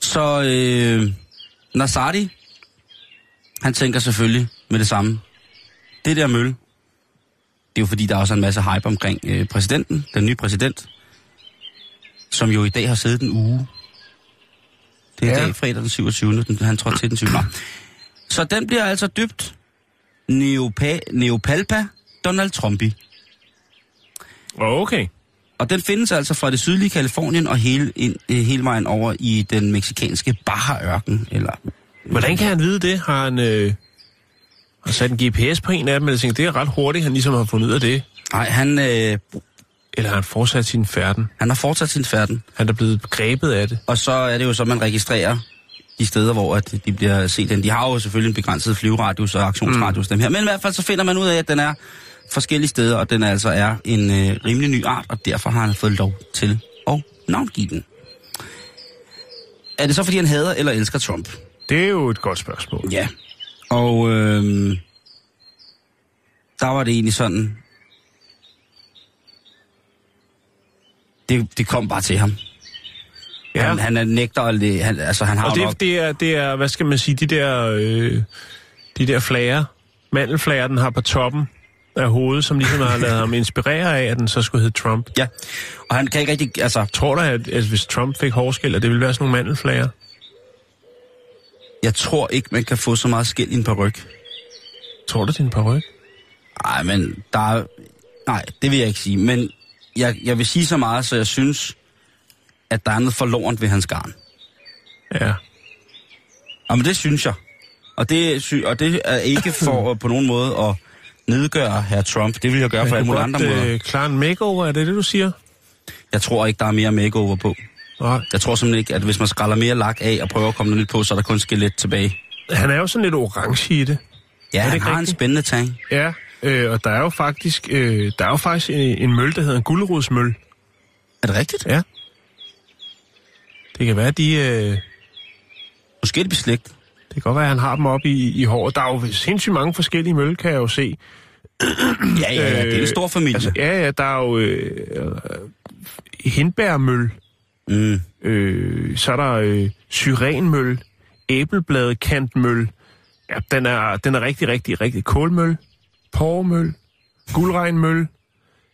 Så øh, Nasati, han tænker selvfølgelig med det samme. Det der møl, det er jo fordi, der er også en masse hype omkring øh, præsidenten, den nye præsident, som jo i dag har siddet en uge. Det er ja. Dag, fredag den 27. Den, han trådte til den 7. Nå. Så den bliver altså dybt Neopa, Neopalpa Donald Trumpy. Okay. Og den findes altså fra det sydlige Kalifornien og hele, ind, øh, hele vejen over i den meksikanske Baja-ørken. Eller, Hvordan kan han vide det? Har han, øh, har sat en GPS på en af dem? Eller tænker, det er ret hurtigt, han ligesom har fundet ud af det. nej, han, øh, Eller har han fortsat sin færden? han har fortsat sin færden. Han er blevet grebet af det. Og så er det jo så, man registrerer de steder, hvor at de bliver set. De har jo selvfølgelig en begrænset flyveradius og aktionsradius, mm. dem her. Men i hvert fald så finder man ud af, at den er forskellige steder, og den altså er en øh, rimelig ny art, og derfor har han fået lov til at navngive den. Er det så, fordi han hader eller elsker Trump? Det er jo et godt spørgsmål. Ja. Og øh, der var det egentlig sådan... Det, det kom bare til ham. Ja. Han, han er nægter, at det- han, altså han har Og jo nok... det, det, er, det er, hvad skal man sige, de der, øh, de der flager, mandelflager, den har på toppen af hovedet, som ligesom har lavet ham inspirere af, at den så skulle hedde Trump. Ja, og han kan ikke rigtig... Altså, Tror du, at, at hvis Trump fik hårskæld, at det ville være sådan nogle mandelflager? jeg tror ikke, man kan få så meget skæld i en peruk. Tror du, det er en paryk? Nej, men der er... Nej, det vil jeg ikke sige. Men jeg, jeg vil sige så meget, så jeg synes, at der er noget forlorent ved hans garn. Ja. Og men det synes jeg. Og det, sy- og det er ikke for på nogen måde at nedgøre herr Trump. Det vil jeg gøre på alle mulige andre måder. øh, klare en makeover, er det det, du siger? Jeg tror ikke, der er mere makeover på. Nej. Jeg tror simpelthen ikke, at hvis man skræller mere lak af og prøver at komme noget nyt på, så er der kun skelet tilbage. Han er jo sådan lidt orange i det. Ja, det han har en rigtigt? spændende tang. Ja, øh, og der er jo faktisk, øh, der er jo faktisk en, en møl, der hedder en gulerodsmøl. Er det rigtigt? Ja. Det kan være, de... Øh, Måske er det beslægt. Det kan godt være, at han har dem oppe i, i håret. Der er jo sindssygt mange forskellige møl, kan jeg jo se. Ja, ja, ja, det er en stor familie. Altså, ja, ja, der er jo øh, øh, hindbærmøl, Mm. øh, så er der øh, syrenmøl, æblebladekantmøl. Ja, den er, den er rigtig, rigtig, rigtig kålmøl, pormøl, guldregnmøl,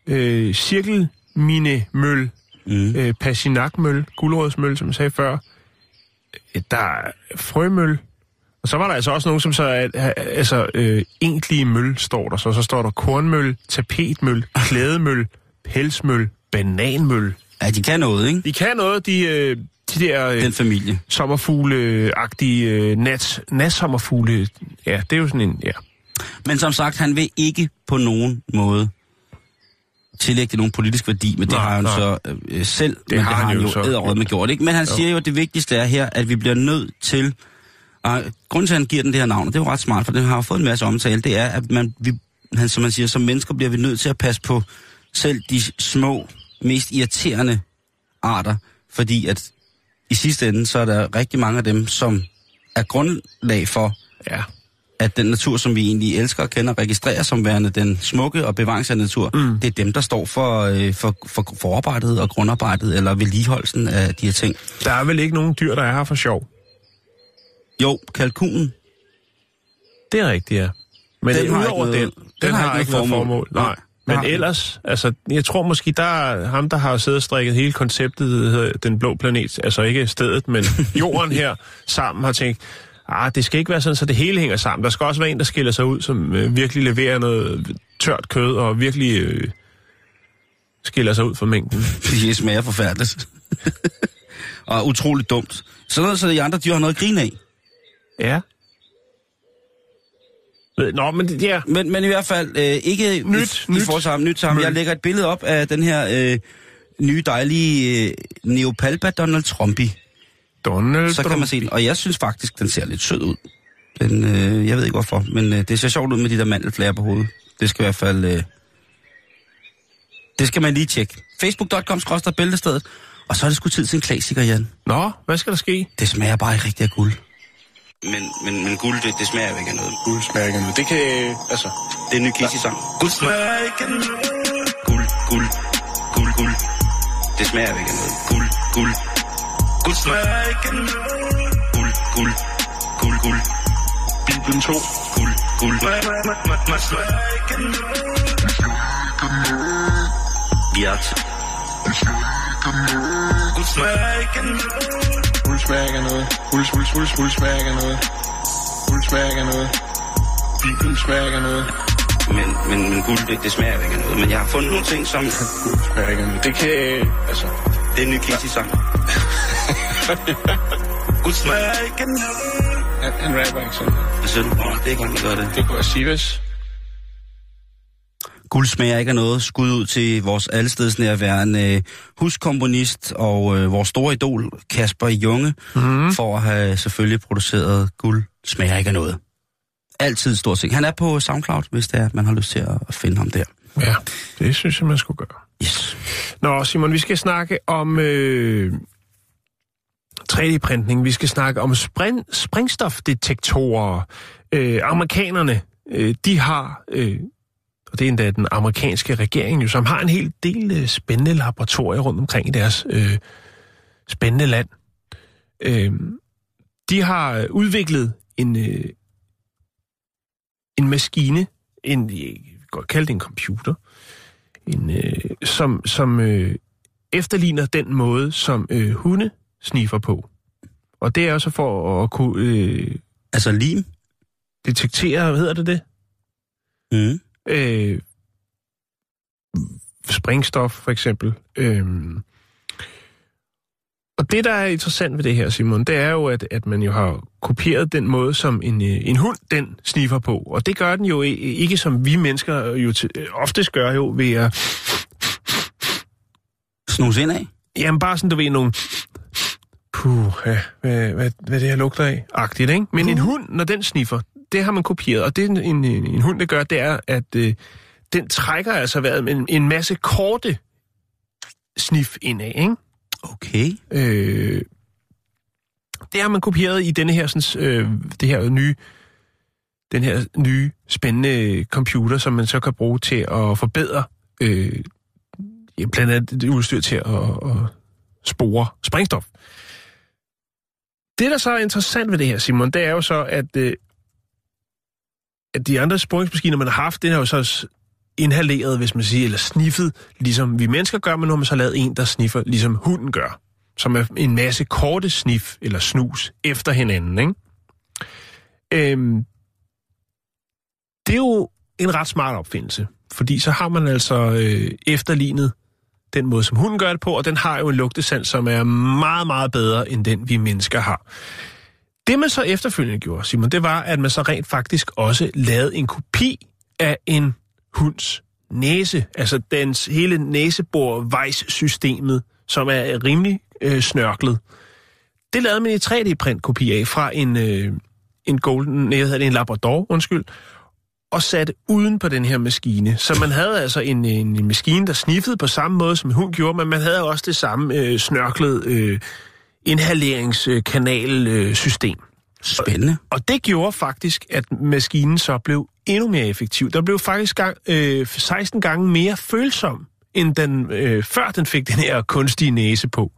øh, cirkelminemøl, Mm. øh, passinakmøl, guldrådsmøl, som jeg sagde før. Øh, Der er frømøl. Og så var der altså også nogen, som så altså, øh, egentlige møl står der så. Så står der kornmøl, tapetmøl, klædemøl, pelsmøl, bananmøl. Ja, de kan noget, ikke? De kan noget, de, øh, de der øh, Den familie. sommerfugle-agtige øh, nat, natsommerfugle. Ja, det er jo sådan en, ja. Men som sagt, han vil ikke på nogen måde tillægge det nogen politisk værdi, men det Nej, har han nej. så øh, selv, det men har det har han han jo jo så. æderråd med gjort, ikke? Men han Jo. siger jo, at det vigtigste er her, at vi bliver nødt til, og grunden til, at han giver den det her navn, og det er jo ret smart, for den har jo fået en masse omtale, det er, at man, vi, han, som man siger, som mennesker bliver vi nødt til at passe på selv de små, mest irriterende arter, fordi at i sidste ende, så er der rigtig mange af dem, som er grundlag for, Ja. at den natur, som vi egentlig elsker og kender, registrerer som værende den smukke og bevaringsværende natur, mm. det er dem, der står for, øh, for, for forarbejdet og grundarbejdet, eller vedligeholdelsen af de her ting. Der er vel ikke nogen dyr, der er her for sjov. Jo, kalkunen, Det er rigtigt, ja. Men Den har udover noget- den, den, den har har ikke noget formål. formål. Nej, Men ellers, altså, jeg tror måske, der er ham, der har siddet og strikket hele konceptet, den blå planet, altså ikke stedet, men jorden her, sammen har tænkt, ah, det skal ikke være sådan, så det hele hænger sammen. Der skal også være en, der skiller sig ud, som øh, virkelig leverer noget tørt kød, og virkelig øh, skiller sig ud fra mængden. det smager forfærdeligt. og utroligt dumt. Sådan noget, så de andre dyr har noget at grine af. Ja. Ved- Nå, men det- ja, Men, men i hvert fald øh, ikke Nyt, nyt. i forhold til ham, nyt. Møl. Jeg lægger et billede op af den her øh, nye dejlige øh, Neopalpa Donald Trumpy. Donald så kan Trump. man se den. Og jeg synes faktisk, den ser lidt sød ud. Den, øh, jeg ved ikke hvorfor, men øh, det ser sjovt ud med de der mandelflager på hovedet. Det skal i hvert fald... Øh, det skal man lige tjekke. Facebook.com bæltestedet. Og så er det sgu tid til en klassiker, Jan. Nå, hvad skal der ske? Det smager bare ikke rigtig af guld. Men, men, men guld, det, det smager jo ikke af noget. Guld smager ikke af noget. Det kan, altså... Det er en ny Kissy-sang. Guld smager ikke af noget. Guld, guld, guld, guld. Det smager jo ikke af noget. Guld, guld. Guld smager ikke af noget. Guld, guld, guld, guld. Bibelen 2. Guld, guld. Man smager ikke af noget. Viat. Guld smager ikke af noget. Ikke af noget. Guld, guld smager ikke af noget. Smager ikke af noget. Bibelen smager noget. Men, men, men guld, det, det smager ikke af noget. Men jeg har fundet nogle ting, som... Guld smager ikke af noget. Det kan, altså... Det er en ny Kissy-sang. Guld smager ikke af noget. Han, han rapper ikke sådan. Hvad siger du? Åh, det er ikke, han gør det. Det kunne være Sivas. Guld smager ikke af noget. Skud ud til vores allestedsnærværende øh, huskomponist og øh, vores store idol, Kasper Junge, mm. for at have selvfølgelig produceret Guld smager ikke af noget. Altid stort set. Han er på SoundCloud, hvis det er, at man har lyst til at, finde ham der. Ja, det synes jeg, man skulle gøre. Yes. Nå, Simon, vi skal snakke om øh, 3D-printning. Vi skal snakke om spring, sprængstofdetektorer. Øh, amerikanerne, øh, de har, øh, og det er endda den amerikanske regering, jo, som har en hel del øh, spændende laboratorier rundt omkring i deres øh, spændende land. Øh, de har udviklet en, øh, en maskine, en, jeg kan godt kalde det en computer, en, øh, som, som øh, efterligner den måde, som øh, hunde sniffer på. Og det er også for at kunne øh, Altså lim? detektere, hvad hedder det det? Mm. Øh, springstof for eksempel. Øh, og det, der er interessant ved det her, Simon, det er jo, at, at man jo har kopieret den måde, som en, øh, en hund, den sniffer på. Og det gør den jo ikke, som vi mennesker jo til, øh, oftest gør jo, ved at, Snus ind af? jamen bare sådan, du ved, nogle, puh, ja, hvad, hvad, hvad det her lugter af, agtigt, ikke? Men en hund, når den sniffer, det har man kopieret, og det en, en, en hund, det gør, det er, at øh, den trækker altså vejret med en, en masse korte snif indad, ikke? Okay. Øh, det har man kopieret i denne her, sådan, øh, det her nye, den her nye spændende computer, som man så kan bruge til at forbedre øh, ja, blandt andet det udstyr til at, at spore sprængstof. Det, der så er interessant ved det her, Simon, det er jo så, at, øh, at de andre sporingsmaskiner, man har haft, det har jo så inhaleret, hvis man siger, eller sniffet, ligesom vi mennesker gør, men nu har man så lavet en, der sniffer, ligesom hunden gør. Som er en masse korte snif eller snus efter hinanden, ikke? Øhm, det er jo en ret smart opfindelse, fordi så har man altså øh, efterlignet den måde, som hunden gør det på, og den har jo en lugtesand, som er meget, meget bedre, end den vi mennesker har. Det man så efterfølgende gjorde, Simon, det var, at man så rent faktisk også lavede en kopi af en hunds næse, altså dens hele næsebor-vejs-systemet, som er rimelig øh, snørklet. Det lavede man i 3D-print-kopi af fra en, øh, en golden, nej, hedder det, en labrador, undskyld, og satte uden på den her maskine. Så man havde altså en, en, en maskine, der sniffede på samme måde, som hun gjorde, men man havde også det samme øh, snørklede øh, inhaleringskanalsystem. Spændende. Og det gjorde faktisk, at maskinen så blev endnu mere effektiv. Der blev faktisk gang, øh, 16 gange mere følsom, end den, øh, før den fik den her kunstige næse på.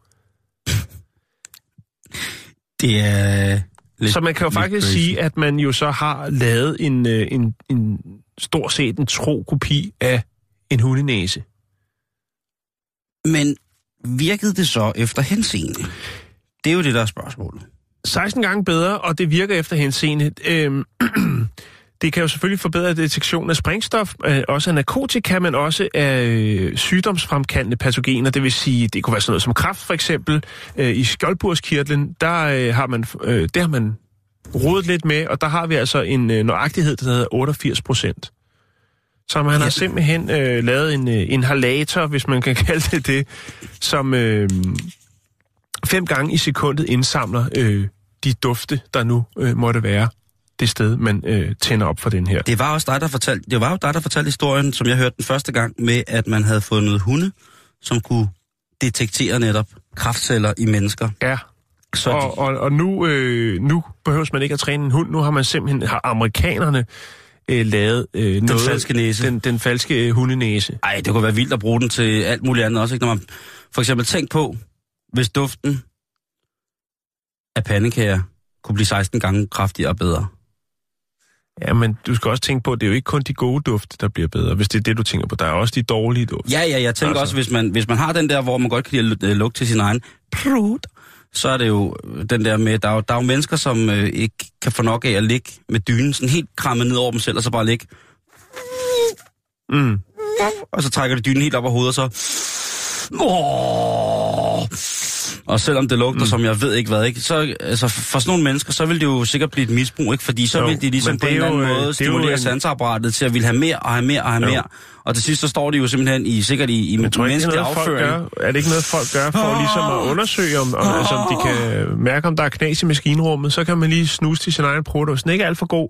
Det er lidt, Så man kan jo faktisk crazy. sige, at man jo så har lavet en, øh, en, en stort set en tro kopi af en hundenæse. Men virkede det så efter henseende? Det er jo det, der er spørgsmålet. 16 gange bedre, og det virker efter henseende. Øhm, det kan jo selvfølgelig forbedre detektion af sprængstof, øh, også af narkotika, men også af øh, sygdomsfremkaldende patogener. Det vil sige, det kunne være sådan noget som kræft for eksempel. Øh, I skjoldburskirtlen, der øh, har man, øh, det har man rodet lidt med, og der har vi altså en øh, nøjagtighed, der hedder 88 procent. Så man har Ja. simpelthen øh, lavet en øh, inhalator, hvis man kan kalde det det, som øh, fem gange i sekundet indsamler øh, de dufte, der nu øh, måtte være det sted, man øh, tænder op for den her. Det var også dig, der fortalte, det var jo dig, der fortalte historien, som jeg hørte den første gang, med at man havde fundet hunde, som kunne detektere netop kraftceller i mennesker. Ja, Så og, og, og nu, øh, nu behøves man ikke at træne en hund. Nu har man simpelthen, har amerikanerne øh, lavet øh, den noget, falske næse. Den, den falske øh, hundenæse. Ej, det kunne være vildt at bruge den til alt muligt andet også. Ikke? Når man, for eksempel tænk på, hvis duften af pandekager kunne blive 16 gange kraftigere og bedre. Ja, men du skal også tænke på, at det er jo ikke kun de gode dufte, der bliver bedre, hvis det er det, du tænker på. Der er også de dårlige dufte. Ja, ja, jeg tænker altså. også, hvis man, hvis man har den der, hvor man godt kan lide at lu- lugte til sin egen prut, så er det jo den der med, der er jo, der er jo mennesker, som øh, ikke kan få nok af at ligge med dynen, sådan helt krammet ned over dem selv, og så bare ligge, Mm. og så trækker de dynen helt op af hovedet, og så... Åh! Og selvom det lugter, mm. som jeg ved ikke hvad, ikke, så altså, for sådan nogle mennesker, så vil det jo sikkert blive et misbrug, ikke? Fordi så Jo, vil de ligesom på en er eller anden øh, måde er stimulere en- sanseapparatet til at ville have mere og have mere og have Jo. mere. Og til sidst så står de jo simpelthen i, sikkert i, i menneskelig folk afføring. gør. er det ikke noget, folk gør for ligesom at undersøge, om, om, altså, om de kan mærke, om der er knas i maskinrummet? Så kan man lige snuse til sin egen produkt. Hvis den ikke er alt for god,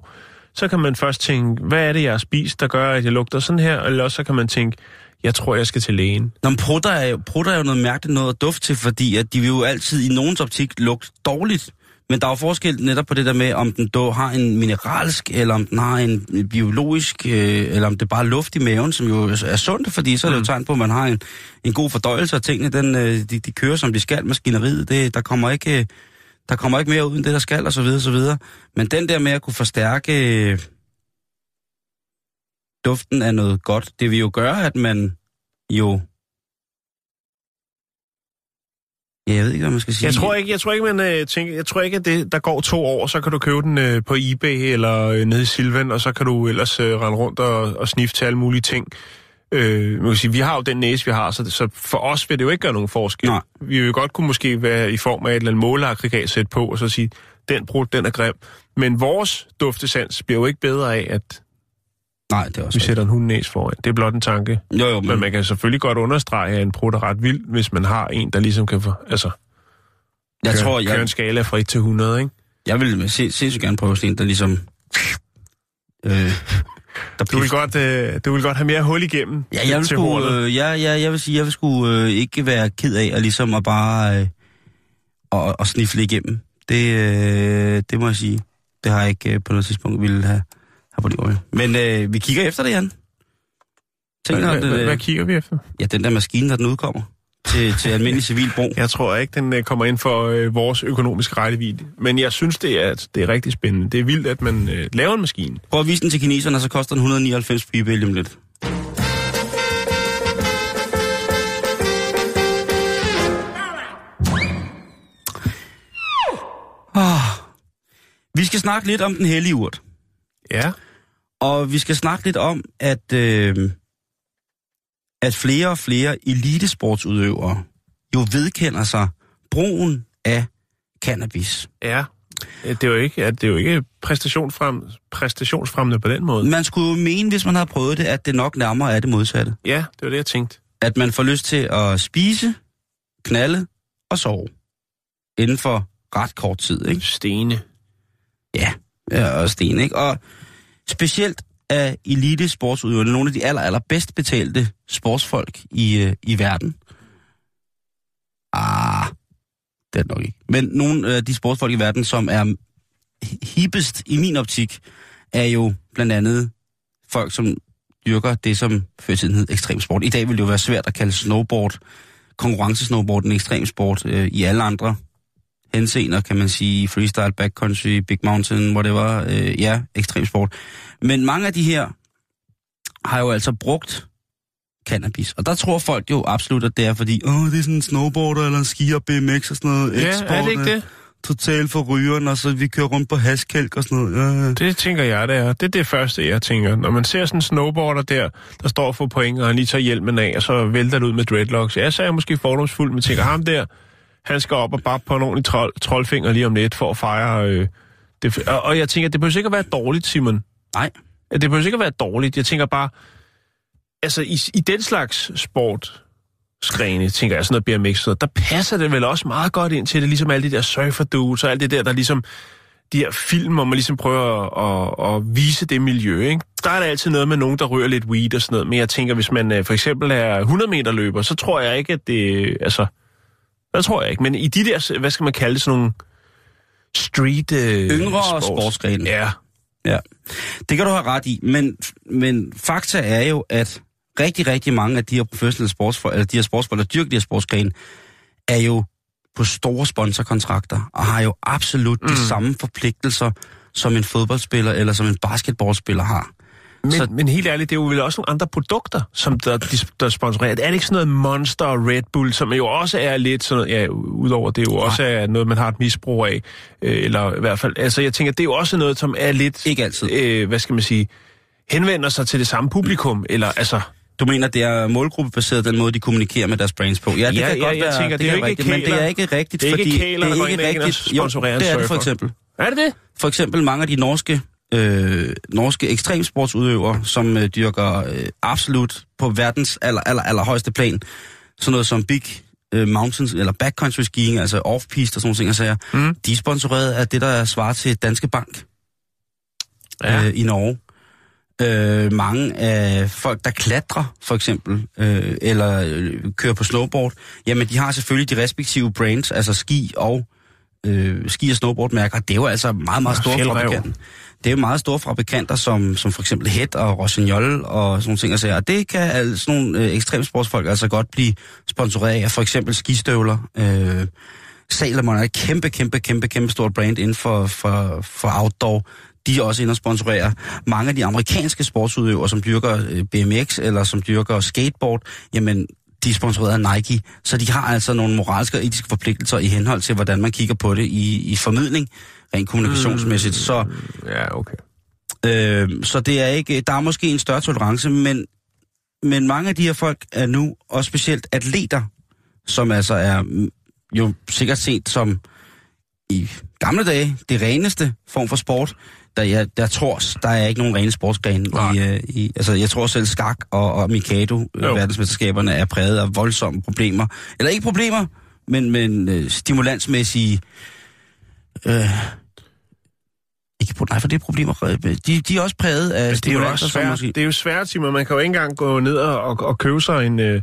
så kan man først tænke, hvad er det, jeg har spist, der gør, at jeg lugter sådan her? Eller også så kan man tænke, jeg tror, jeg skal til lægen. Nå, men prutter er, jo, prutter er jo noget mærkeligt noget at dufte til, fordi at de vil jo altid i nogens optik lugte dårligt. Men der er jo forskel netop på det der med, om den dog har en mineralsk, eller om den har en biologisk, øh, eller om det bare er luft i maven, som jo er sundt, fordi så er det jo tegn på, at man har en, en god fordøjelse, og tingene den, øh, de, de kører, som de skal, maskineriet. Det, der, kommer ikke, øh, der kommer ikke mere ud end det, der skal, og så videre, og så videre. Men den der med at kunne forstærke øh, duften af noget godt, det vil jo gøre, at man jo jeg ved ikke, hvad man skal sige. Jeg tror ikke, jeg tror ikke, man øh, tænker, jeg tror ikke, at det, der går to år, så kan du købe den øh, på eBay eller øh, nede i Silvan, og så kan du ellers øh, rende rundt og, og sniffe til alle mulige ting. Øh, man kan sige, vi har jo den næse, vi har, så, det, så for os vil det jo ikke gøre nogen forskel. Nej. Vi vil jo godt kunne måske være i form af et eller andet måleaggregat sætte på, og så sige, den brud, den er grim. Men vores duftesans bliver jo ikke bedre af, at Nej, det er også vi sætter en hundenæs foran. Det er blot en tanke. Jo, jo, men, Men man kan selvfølgelig godt understrege, at en brud er ret vild, hvis man har en, der ligesom kan få, altså, jeg køre, tror, køre jeg, en skala fra 1 til 100, ikke? jeg vil se, sindssygt gerne prøve sådan en, der ligesom... Øh, der Du vil, godt, øh, du vil godt have mere hul igennem Ja, jeg vil, til hornet. øh, ja, ja, jeg vil sige, jeg vil sgu øh, ikke være ked af at ligesom at bare øh, og, og snifle igennem. Det, øh, det må jeg sige. Det har jeg ikke øh, på noget tidspunkt ville have, livet. Men øh, vi kigger efter det, Jan. Tænk Hvad, dig, hvad, det, hvad, hvad kigger vi efter? ja, den der maskine, der den udkommer til, til almindelig civil brug. Jeg tror ikke, den øh, kommer ind for øh, vores økonomiske rækkevidde. Men jeg synes, det er, det er rigtig spændende. Det er vildt, at man øh, laver en maskine. Prøv at vise den til kineserne, og så koster den 199 på eBay lige om lidt. Oh. Vi skal snakke lidt om den hellige urt. Ja. Og vi skal snakke lidt om, at, øh, at flere og flere elitesportsudøvere jo vedkender sig brugen af cannabis. Ja. Øh, Det er jo ikke, at det er jo ikke præstationsfrem, præstationsfremmende på den måde. Man skulle jo mene, hvis man havde prøvet det, at det nok nærmere er det modsatte. Ja, det var det, jeg tænkte. At man får lyst til at spise, knalde og sove. Inden for ret kort tid, ikke? Stene. Ja, ja og sten, ikke? Og specielt af elite sportsudøverne, nogle af de aller, aller bedst betalte sportsfolk i, øh, i verden. Ah, det er det nok ikke. Men nogle af de sportsfolk i verden, som er hippest i min optik, er jo blandt andet folk, som dyrker det, som før tiden hed ekstremsport. I dag vil det jo være svært at kalde snowboard, konkurrencesnowboard, en ekstremsport øh, i alle andre henseender, kan man sige, freestyle, backcountry, big mountain, whatever, øh, ja, ekstremsport. Men mange af de her har jo altså brugt cannabis. Og der tror folk jo absolut, at det er fordi, åh, det er sådan en snowboarder eller en skier, BMX og sådan noget. Ja, er det ikke det? Totalt for rygeren, og så vi kører rundt på haskælk og sådan noget. Ja. Det tænker jeg, det er. Det er det første, jeg tænker. Når man ser sådan en snowboarder der, der står for point, og han lige tager hjelmen af, og så vælter det ud med dreadlocks. Ja, så er jeg måske fordomsfuld, men tænker, ham der, han skal op og bare på en ordentlig trold, troldfinger lige om lidt for at fejre... Øh, det, og, og jeg tænker, det behøver ikke at være dårligt, Simon. Nej, Det behøver ikke at være dårligt. Jeg tænker bare, altså i, i den slags sport, skrene, tænker jeg, sådan noget BMX, der passer det vel også meget godt ind til det, ligesom alle de der surfer dudes og alt det der, der ligesom, de her film, hvor man ligesom prøver at, at, at vise det miljø, ikke? Der er der altid noget med nogen, der rører lidt weed og sådan noget, men jeg tænker, hvis man øh, for eksempel er 100 meter løber, så tror jeg ikke, at det, altså, Det tror jeg ikke, men i de der, hvad skal man kalde det, sådan nogle street... Øh, Yngre sports. sportsgrene. Ja. Ja, det kan du have ret i, men, men fakta er jo, at rigtig, rigtig mange af de her professionelle sportsfolk, eller de her sportsfolk, der dyrker de her sportsgrene, er jo på store sponsorkontrakter, og har jo absolut mm. de samme forpligtelser, som en fodboldspiller eller som en basketballspiller har. Men, Så- men helt ærligt, det er jo vel også nogle andre produkter, som der, de, der sponsorerer. Er det ikke sådan noget Monster og Red Bull, som jo også er lidt sådan noget, ja, udover det jo også er noget, man har et misbrug af, øh, eller i hvert fald, altså jeg tænker, det er jo også noget, som er lidt, Ikke altid. øh, hvad skal man sige, henvender sig til det samme publikum, eller altså, Du mener, det er målgruppebaseret, den måde, de kommunikerer med deres brands på? Ja, det Ja, kan ja, godt jeg være, tænker, det er jo ikke rigtigt, men det kæler- er ikke rigtigt, det er ikke fordi kæler, der det går er ind ikke og rigtigt. ikke sponsorerer en det er det for eksempel. er det det? For eksempel mange af de norske, øh, norske ekstremsportsudøvere, som øh, dyrker øh, absolut på verdens aller, aller, aller højeste plan. Sådan noget som Big øh, Mountains, eller backcountry skiing, altså off-piste og sådan nogle ting, jeg siger. Mm. De er sponsoreret af det, der svarer til Danske Bank Ja. øh, i Norge. Øh, mange af folk, der klatrer, for eksempel, øh, eller øh, kører på snowboard, jamen de har selvfølgelig de respektive brands, altså ski og øh, ski- og snowboardmærker. Det er jo altså meget, meget store fabrikanter. Det er jo meget store fabrikanter, som, som for eksempel Het og Rossignol og sådan nogle ting. Altså, og det kan altså, sådan nogle øh, ekstremsportsfolk altså godt blive sponsoreret af. For eksempel skistøvler. Øh, Salomon er et kæmpe, kæmpe, kæmpe, kæmpe stort brand inden for, for, for outdoor. De er også inde og sponsorerer mange af de amerikanske sportsudøvere, som dyrker øh, BMX eller som dyrker skateboard. Jamen, de er sponsoreret af Nike, så de har altså nogle moralske og etiske forpligtelser i henhold til, hvordan man kigger på det i, i formidling, rent kommunikationsmæssigt. Så Ja, okay. Øh, så det er ikke, der er måske en større tolerance, men, men mange af de her folk er nu, og specielt atleter, som altså er jo sikkert set som i gamle dage det reneste form for sport. Der, jeg, der tror, der er ikke nogen rene sportsgrene. I, øh, i, altså, jeg tror selv skak og, og Mikado, øh, Jo. verdensmesterskaberne, er præget af voldsomme problemer. Eller ikke problemer, men, men øh, stimulansmæssige... Øh, ikke på, nej, for det er problemer. De, de er også præget af Altså, det er jo også svært. måske- Det er jo svært, Simon. Man kan jo ikke engang gå ned og, og, og købe sig en... Øh,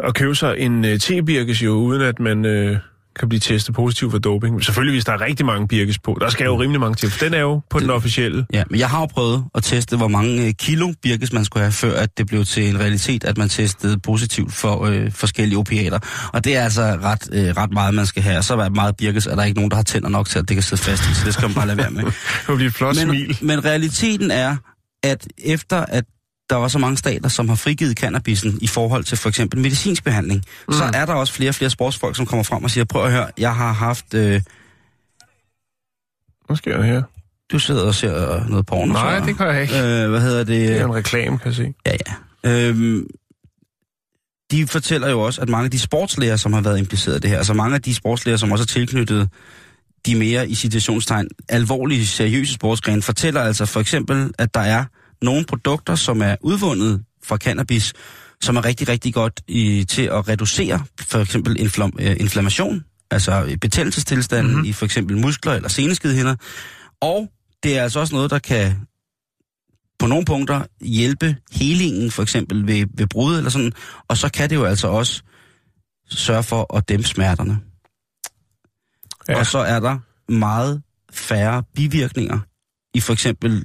og købe sig en øh, te-birkes jo, uden at man øh, kan blive testet positiv for doping. Selvfølgelig, hvis der er rigtig mange birkes på. Der skal jo rimelig mange til, for den er jo på den officielle. Ja, men jeg har jo prøvet at teste, hvor mange øh, kilo birkes man skulle have, før at det blev til en realitet, at man testede positivt for øh, forskellige opiater. Og det er altså ret, øh, ret meget, man skal have. Og så er meget birkes, er der ikke nogen, der har tænder nok til, at det kan sidde fast i, så det skal man bare lade være med. Det vil blive et flot men, smil. men realiteten er, at efter at der var så mange stater, som har frigivet cannabisen i forhold til for eksempel medicinsk behandling, mm. så er der også flere og flere sportsfolk, som kommer frem og siger, prøv at høre, jeg har haft... Øh, Hvad sker der her? du sidder og ser noget porno. Nej, så, det kan jeg ikke. Øh, hvad hedder det? Det er en reklame, kan jeg se. Ja, ja. Øhm, de fortæller jo også, at mange af de sportslæger, som har været impliceret i det her, altså mange af de sportslæger, som også er tilknyttet de mere i citationstegn alvorlige, seriøse sportsgrene, fortæller altså for eksempel, at der er nogle produkter, som er udvundet fra cannabis, som er rigtig, rigtig godt i, til at reducere for eksempel inflam, øh, inflammation, altså betændelsestilstanden Mhm. mm-hmm. i for eksempel muskler eller seneskedhinder. Og det er altså også noget, der kan på nogle punkter hjælpe helingen, for eksempel ved, ved brud eller sådan, og så kan det jo altså også sørge for at dæmpe smerterne. Ja. Og så er der meget færre bivirkninger i for eksempel,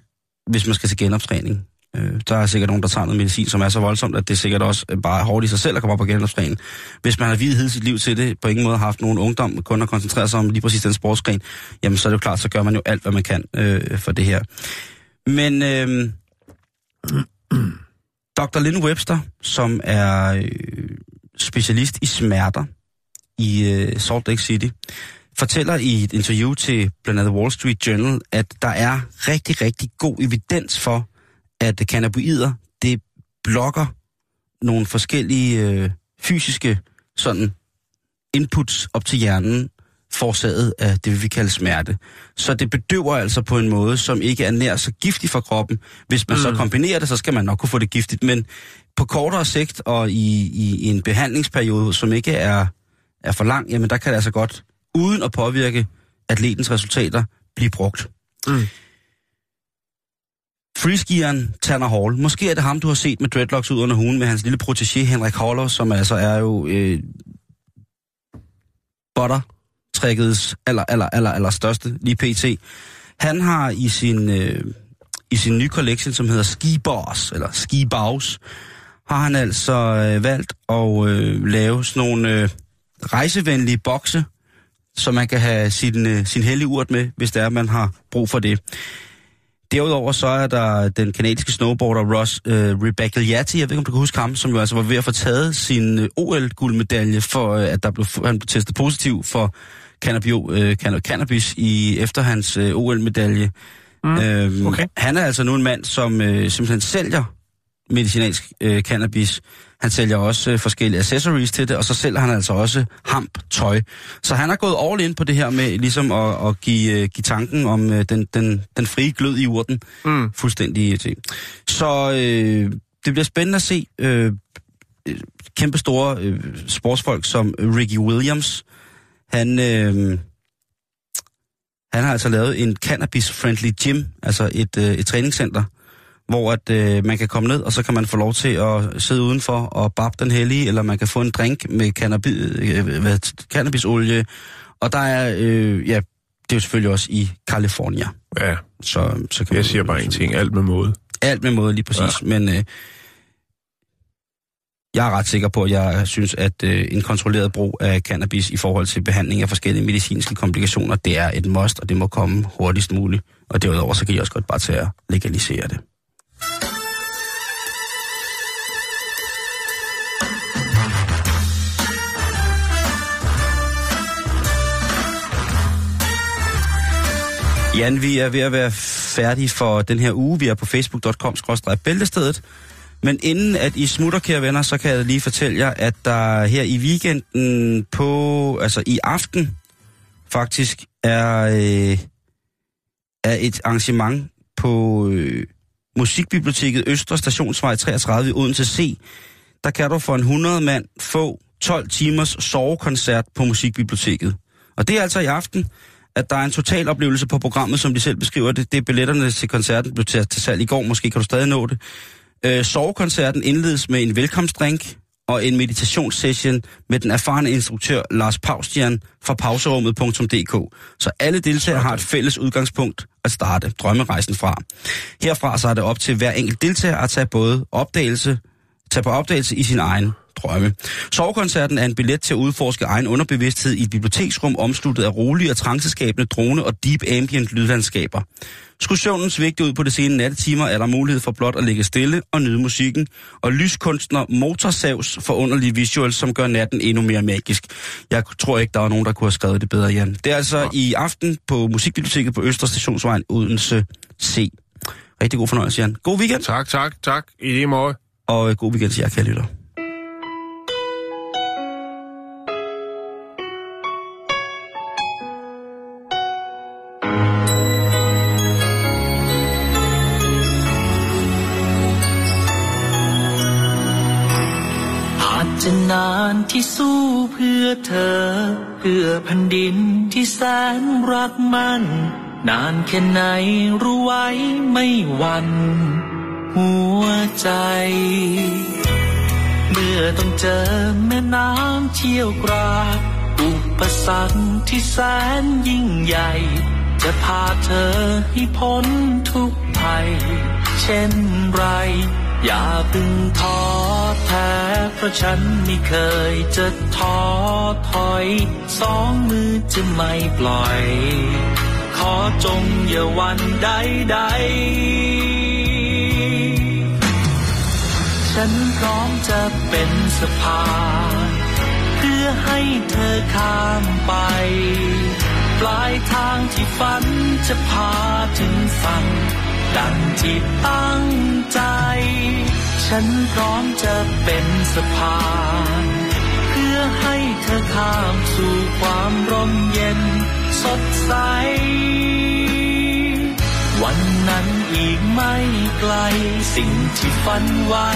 hvis man skal til genoptræning. Øh, der er sikkert nogen, der tager noget medicin, som er så voldsomt, at det sikkert også bare er hårdt i sig selv at komme op på genoptræning. Hvis man har videt hele sit liv til det, på ingen måde har haft nogen ungdom, kun at koncentrere sig om lige præcis den sportsgren, jamen så er det jo klart, så gør man jo alt, hvad man kan øh, for det her. Men øh, Dr. Lynn Webster, som er øh, specialist i smerter i øh, Salt Lake City, fortæller i et interview til blandt andet Wall Street Journal, at der er rigtig, rigtig god evidens for, at cannabinoider, det blokker nogle forskellige øh, fysiske sådan inputs op til hjernen, forårsaget af det, vi kalder smerte. Så det bedøver altså på en måde, som ikke er nær så giftig for kroppen. Hvis man mm. så kombinerer det, så skal man nok kunne få det giftigt. Men på kortere sigt og i, i, i en behandlingsperiode, som ikke er, er for lang, jamen der kan det altså godt, uden at påvirke atletens resultater, blive brugt. Mm. Freeskieren Tanner Hall. Måske er det ham, du har set med dreadlocks ud under hugen med hans lille protégé Henrik Holler, som altså er jo øh, butter trækkets aller, aller, aller, aller største lige pt. Han har i sin, øh, i sin nye collection, som hedder Ski Boss, eller Ski Bows, har han altså øh, valgt at øh, lave sådan nogle øh, rejsevenlige bokse, så man kan have sin, øh, sin hellige urt med, hvis det er, man har brug for det. Derudover så er der den kanadiske snowboarder Ross øh, Rebecca Yatti, jeg ved ikke, om du kan huske ham, som jo altså var ved at få taget sin øh, OL-guldmedalje for, øh, at der blev, han blev testet positiv for cannabio, øh, canna- cannabis i, efter hans øh, OL-medalje. Mm, Øhm, okay. Han er altså nu en mand, som øh, simpelthen sælger medicinalsk øh, cannabis. Han sælger også øh, forskellige accessories til det, og så sælger han altså også hamp tøj. Så han har gået all in på det her med ligesom at, at give, øh, give tanken om øh, den, den, den frie glød i urten Mm. fuldstændig til. Så øh, det bliver spændende at se øh, øh, kæmpe store øh, sportsfolk som Ricky Williams. Han, øh, han har altså lavet en cannabis-friendly gym, altså et, øh, et træningscenter, hvor at, øh, man kan komme ned, og så kan man få lov til at sidde udenfor og bab den hellige, eller man kan få en drink med cannabis, øh, hvad, cannabisolie. Og der er, øh, ja, det er jo selvfølgelig også i California. Ja, Så, så kan jeg man, siger bare en ting. Alt med måde. Alt med måde, lige præcis. Ja. Men øh, jeg er ret sikker på, at jeg synes, at øh, en kontrolleret brug af cannabis i forhold til behandling af forskellige medicinske komplikationer, det er et must, og det må komme hurtigst muligt. Og derudover, så kan I også godt bare tage at legalisere det. Jan, vi er ved at være færdige for den her uge. Vi er på facebook.com-bæltestedet. Men inden at I smutter, kære venner, så kan jeg lige fortælle jer, at der her i weekenden på, altså i aften, faktisk er, øh, er et arrangement på øh, Musikbiblioteket Østre Stationsvej 33 i Odense C. Der kan du for en 100 mand få 12 timers sovekoncert på Musikbiblioteket. Og det er altså i aften, at der er en total oplevelse på programmet, som de selv beskriver det. Det er billetterne til koncerten blev til, til salg i går, måske kan du stadig nå det. Øh, sovekoncerten indledes med en velkomstdrink og en meditationssession med den erfarne instruktør Lars Paustian fra pauserummet.dk. Så alle deltagere har et fælles udgangspunkt at starte drømmerejsen fra. Herfra så er det op til hver enkelt deltager at tage både opdagelse, tage på opdagelse i sin egen drømme. Sovekoncerten er en billet til at udforske egen underbevidsthed i et biblioteksrum omsluttet af rolige og tranceskabende drone og deep ambient lydlandskaber. Skulle søvnen svigte ud på det sene nattetimer, er der mulighed for blot at ligge stille og nyde musikken, og lyskunstner Motorsavs forunderlige visuals, som gør natten endnu mere magisk. Jeg tror ikke, der var nogen, der kunne have skrevet det bedre, Jan. Det er altså ja. i aften på Musikbiblioteket på Østre Stationsvejen Odense C. Rigtig god fornøjelse, Jan. God weekend, Tak, tak, tak. I lige måde. og øh, god weekend til jer, kære lytter. จะนานที่สู้เพื่อเธอ เพื่อแผ่นดินที่แสนรักมัน นานแค่ไหนรู้ไว้ไม่หวันหัวใจ เมื่อต้องเจอแม่น้ำเชี่ยวกรากอุปสรรคที่แสนยิ่งใหญ่ จะพาเธอให้พ้นทุกภัย เช่นไร อย่าพึงท้อแท้เพราะฉันไม่เคยจะท้อถอย สองมือจะไม่ปล่อย ขอจงอย่าวันใดใดฉันพร้อมจะเป็นสะพานเพื่อให้เธอข้ามไป ปลายทางที่ฝันจะพาถึงฝั่ง ดังที่ตั้งใจ ฉันพร้อมจะเป็นสะพาน เพื่อให้เธอข้ามสู่ความร่มเย็นสดใส วันนั้นอีกไม่ไกล สิ่งที่ฝันไว้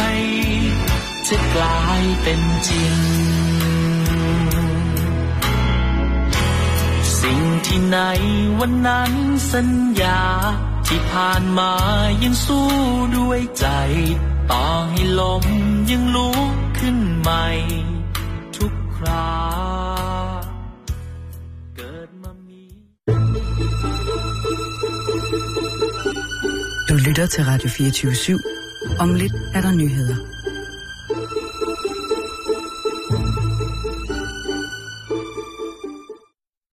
จะกลายเป็นจริง สิ่งที่ในวันนั้นสัญญา ที่ผ่านมายังสู้ด้วยใจ ต่อให้ล้มยังลุกขึ้นใหม่ ทุกคราเกิดมามี Du lytter til Radio 24 /7. Om lidt er der nyheder.